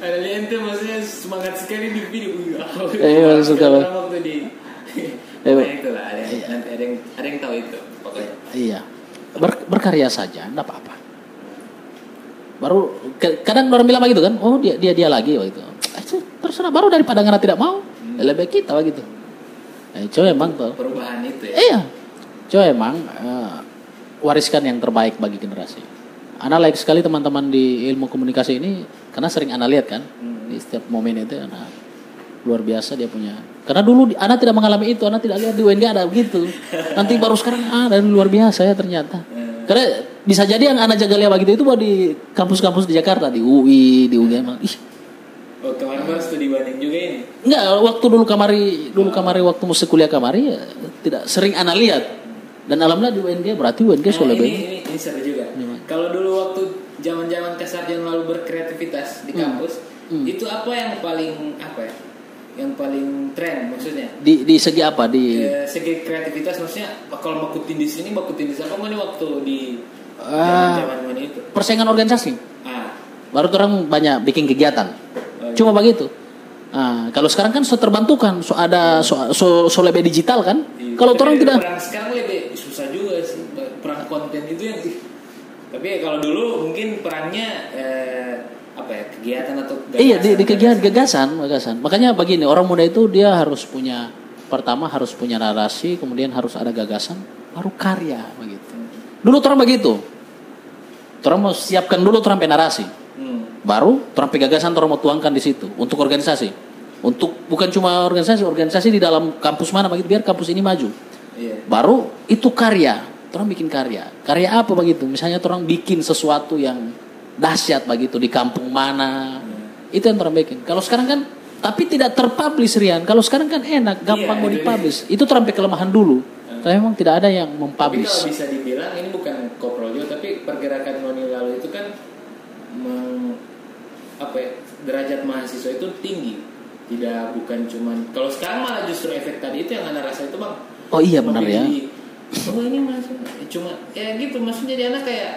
ada lihat tuh maksudnya semangat sekali di video Iya, Orang apa? waktu di Iya. Pokoknya itulah ada yang, nanti ada yang ada yang tahu itu pokoknya Iya. Ber- berkarya saja, enggak apa-apa. Baru kadang orang bilang begitu kan, oh dia dia dia lagi begitu. Eh, terserah baru daripada ngana tidak mau, ya lebih kita begitu. Eh, coba emang tuh. perubahan itu ya Iya. Coba emang eh, wariskan yang terbaik bagi generasi. Ana like sekali teman-teman di ilmu komunikasi ini karena sering ana lihat kan di setiap momen itu ana luar biasa dia punya. Karena dulu ana tidak mengalami itu, ana tidak lihat di UNG ada begitu. Nanti baru sekarang ah dan luar biasa ya ternyata. Karena bisa jadi yang ana jaga lihat begitu itu baru di kampus-kampus di Jakarta, di UI, di UGM. Ih, oh kemarin baru studi banding juga ini Enggak, waktu dulu kamari, dulu kamari waktu musik kuliah kamari ya, tidak sering ana lihat. Dan alhamdulillah di UNG berarti UNG Nah, sudah ini, baik. ini, ini seru juga. Kalau dulu waktu zaman-zaman kesarjan lalu berkreativitas di kampus, Hmm. itu apa yang paling apa ya? Yang paling tren maksudnya? Di di segi apa? Di Eh, segi kreativitas maksudnya kalau bakutin di sini bakutin di sana apa nih waktu di Ah. zaman zaman itu? persaingan organisasi. Ah, Baru orang banyak bikin kegiatan. Oh, iya. Cuma begitu. Nah, kalau sekarang kan so terbantukan, so ada so, so, so lebih digital kan. iya. Kalau orang tidak perang sekarang lebih susah juga sih perang konten itu yang tapi ya kalau dulu mungkin perangnya eh, apa ya kegiatan atau Iya di, di kegiatan gagasan. gagasan, gagasan. Makanya begini orang muda itu dia harus punya pertama harus punya narasi, kemudian harus ada gagasan, baru karya begitu. Dulu orang begitu. Orang mau siapkan dulu orang narasi, Hmm. baru orang gagasan orang mau tuangkan di situ untuk organisasi. Untuk bukan cuma organisasi, organisasi di dalam kampus mana begitu biar kampus ini maju. Iya. Baru itu karya, orang bikin karya. Karya apa begitu? Misalnya orang bikin sesuatu yang dahsyat begitu di kampung mana. Itu yang orang bikin. Kalau sekarang kan tapi tidak terpublish Rian. Kalau sekarang kan enak, gampang Iya, mau dipublish. Itu terampai kelemahan dulu. Tapi memang tidak ada yang Tapi mempublish. kalau bisa dibilang ini bukan koprol juga, tapi pergerakan noni lalu itu kan meng- apa ya, derajat mahasiswa itu tinggi. Tidak bukan cuman kalau sekarang malah justru efek tadi itu yang anda rasa itu bang. Oh iya benar ya. di- oh ini masuk cuma ya gitu maksudnya jadi anak kayak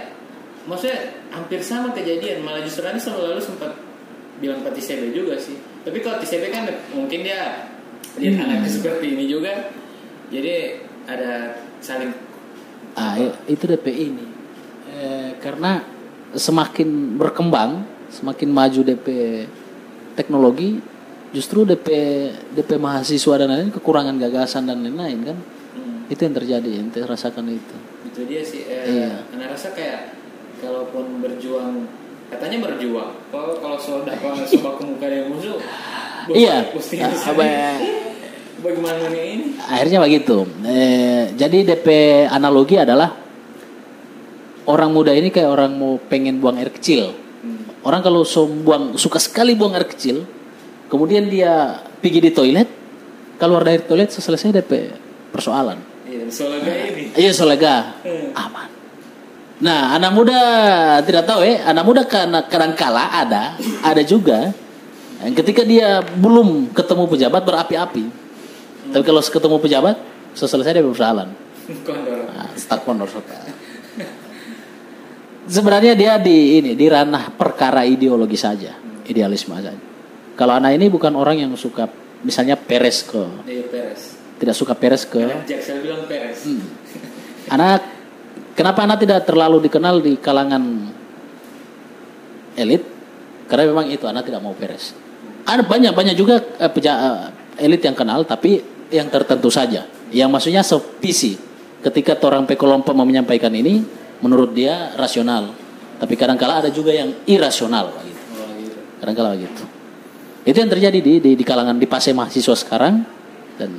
maksudnya hampir sama kejadian malah justru Anies selalu lalu sempat bilang ke TCB juga sih tapi kalau TCB kan mungkin dia lihat Hmm. anaknya seperti ini juga jadi ada saling Ah, i- itu DP ini. Eh, karena semakin berkembang, semakin maju DP teknologi, justru DP DP mahasiswa dan lain-lain kekurangan gagasan dan lain-lain kan. hmm, Itu yang terjadi, yang saya rasakan itu. itu dia sih eh, Iya. anak rasa kayak kalaupun berjuang katanya berjuang kalau kalau sudah kalau sobat muka yang musuh Iya. Ah, apa- sini. bagaimana ini Akhirnya begitu. Eh, jadi DP analogi adalah orang muda ini kayak orang mau pengen buang air kecil. Orang kalau so buang suka sekali buang air kecil, kemudian dia pergi di toilet, keluar dari toilet selesai DP persoalan. iya soalnya ini Iya solega Hmm. aman. Nah anak muda tidak tahu ya, anak muda karena kadang kala ada, ada juga yang ketika dia belum ketemu pejabat berapi-api. Tapi kalau ketemu pejabat, selesai dia persoalan. Nah, start kondor. Sebenarnya dia di ini di ranah perkara ideologi saja, idealisme saja. Kalau anak ini bukan orang yang suka misalnya peres ke iya Peres tidak suka peres ke bilang Peres Hmm. Anak kenapa anak tidak terlalu dikenal di kalangan elit? Karena memang itu anak tidak mau beres. Ada banyak banyak juga eh, peja- eh, elit yang kenal tapi yang tertentu saja. Yang maksudnya sevisi. Ketika orang pekelompok mau menyampaikan ini menurut dia rasional. Tapi kadang-kala ada juga yang irasional gitu. Oh, gitu. Kadang-kala begitu. Itu yang terjadi di, di, di kalangan di fase mahasiswa sekarang dan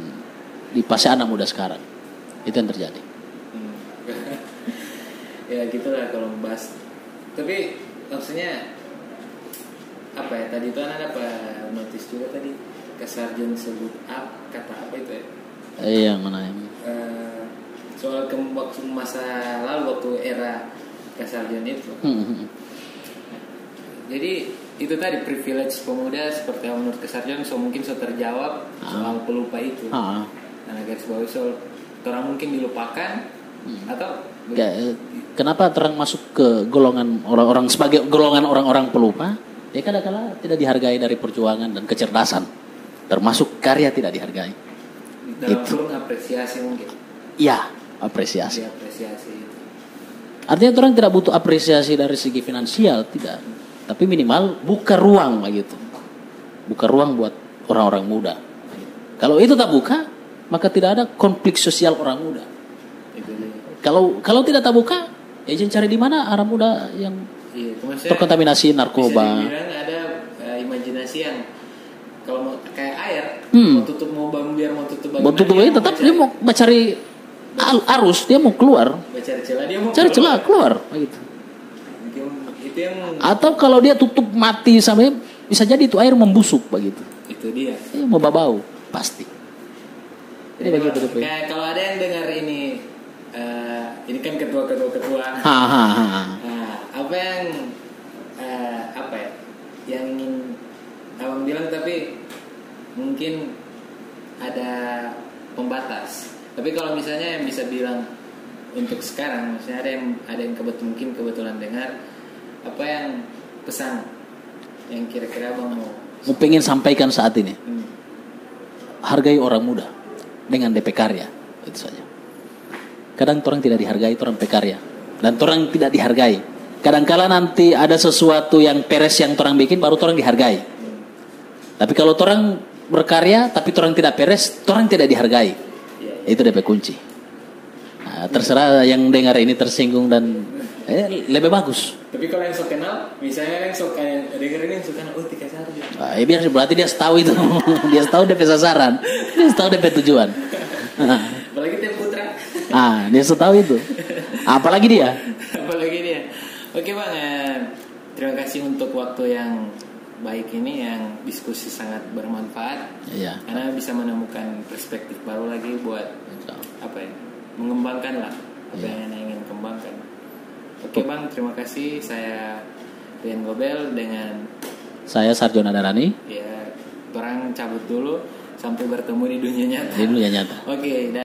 di fase anak muda sekarang. Itu yang terjadi. Hmm. ya gitulah kalau membahas. Tapi maksudnya apa ya tadi itu anak apa notice juga tadi kesarjan sebut up kata apa itu ya Eh, yang mana yang Eh, soal ke waktu masa lalu waktu era kesarjan itu Hmm, hmm, hmm. jadi itu tadi privilege pemuda seperti yang menurut kesarjan so mungkin so terjawab soal pelupa itu Ah, karena garis bawahi soal orang mungkin dilupakan atau ya, eh, kenapa terang masuk ke golongan orang-orang sebagai golongan orang-orang pelupa? Ya kadang-kala tidak dihargai dari perjuangan dan kecerdasan. Termasuk karya tidak dihargai. dalam Itu. apresiasi mungkin Ya, apresiasi. diapresiasi itu Artinya orang tidak butuh apresiasi dari segi finansial, tidak. Tapi minimal buka ruang begitu. Buka ruang buat orang-orang muda. Kalau itu tak buka, maka tidak ada konflik sosial orang muda. Kalau kalau tidak tak buka, ya jangan cari di mana orang muda yang iya terkontaminasi narkoba. ada eh, imajinasi yang kalau mau kayak air Hmm. mau tutup mau bang biar mau tutup bagaimana, Betul betul tetap dia mau cari al- arus, dia mau keluar, mau cari celah dia mau cari celah keluar, begitu. Mungkin itu yang Atau kalau dia tutup mati sampai bisa jadi itu air membusuk begitu. itu dia Eh, mau bau pasti. Ini Jadi begitu kalau- Depe. kayak kalau ada yang dengar ini eh, ini kan ketua ketua ketua Ha ha ha. Nah, apa yang eh, apa ya yang ingin abang bilang tapi mungkin ada pembatas. Tapi kalau misalnya yang bisa bilang untuk sekarang, misalnya ada yang ada yang kebetulan mungkin kebetulan dengar apa yang pesan yang kira-kira abang mau Mau pengen sampaikan saat ini, hmm, hargai orang muda dengan DP karya, itu saja. Kadang orang tidak dihargai, orang pekarya, dan orang tidak dihargai. Kadangkala nanti ada sesuatu yang peres yang orang bikin, baru orang dihargai. Tapi kalau orang berkarya, tapi orang tidak peres, orang tidak dihargai. ya, ya. Itu DP kunci. Nah, terserah yang dengar ini tersinggung dan eh, lebih bagus. Tapi kalau yang sok kenal, misalnya yang sok kayak denger ini yang sok kenal, oh tiga. Ah, ya biar berarti dia tahu itu, dia tahu DP sasaran, dia tahu DP tujuan. Ah. Apalagi Teh Putra. Ah, dia tahu itu. Apalagi dia. apalagi dia oke bang eh, terima kasih untuk waktu yang baik ini yang diskusi sangat bermanfaat Iya. karena bisa menemukan perspektif baru lagi buat apa ya mengembangkan lah apa Iya. yang ingin kembangkan oke bang terima kasih saya Rian Gobel dengan Saya Sarjona Darani ya orang cabut dulu sampai bertemu di dunia nyata di dunia nyata. oke dan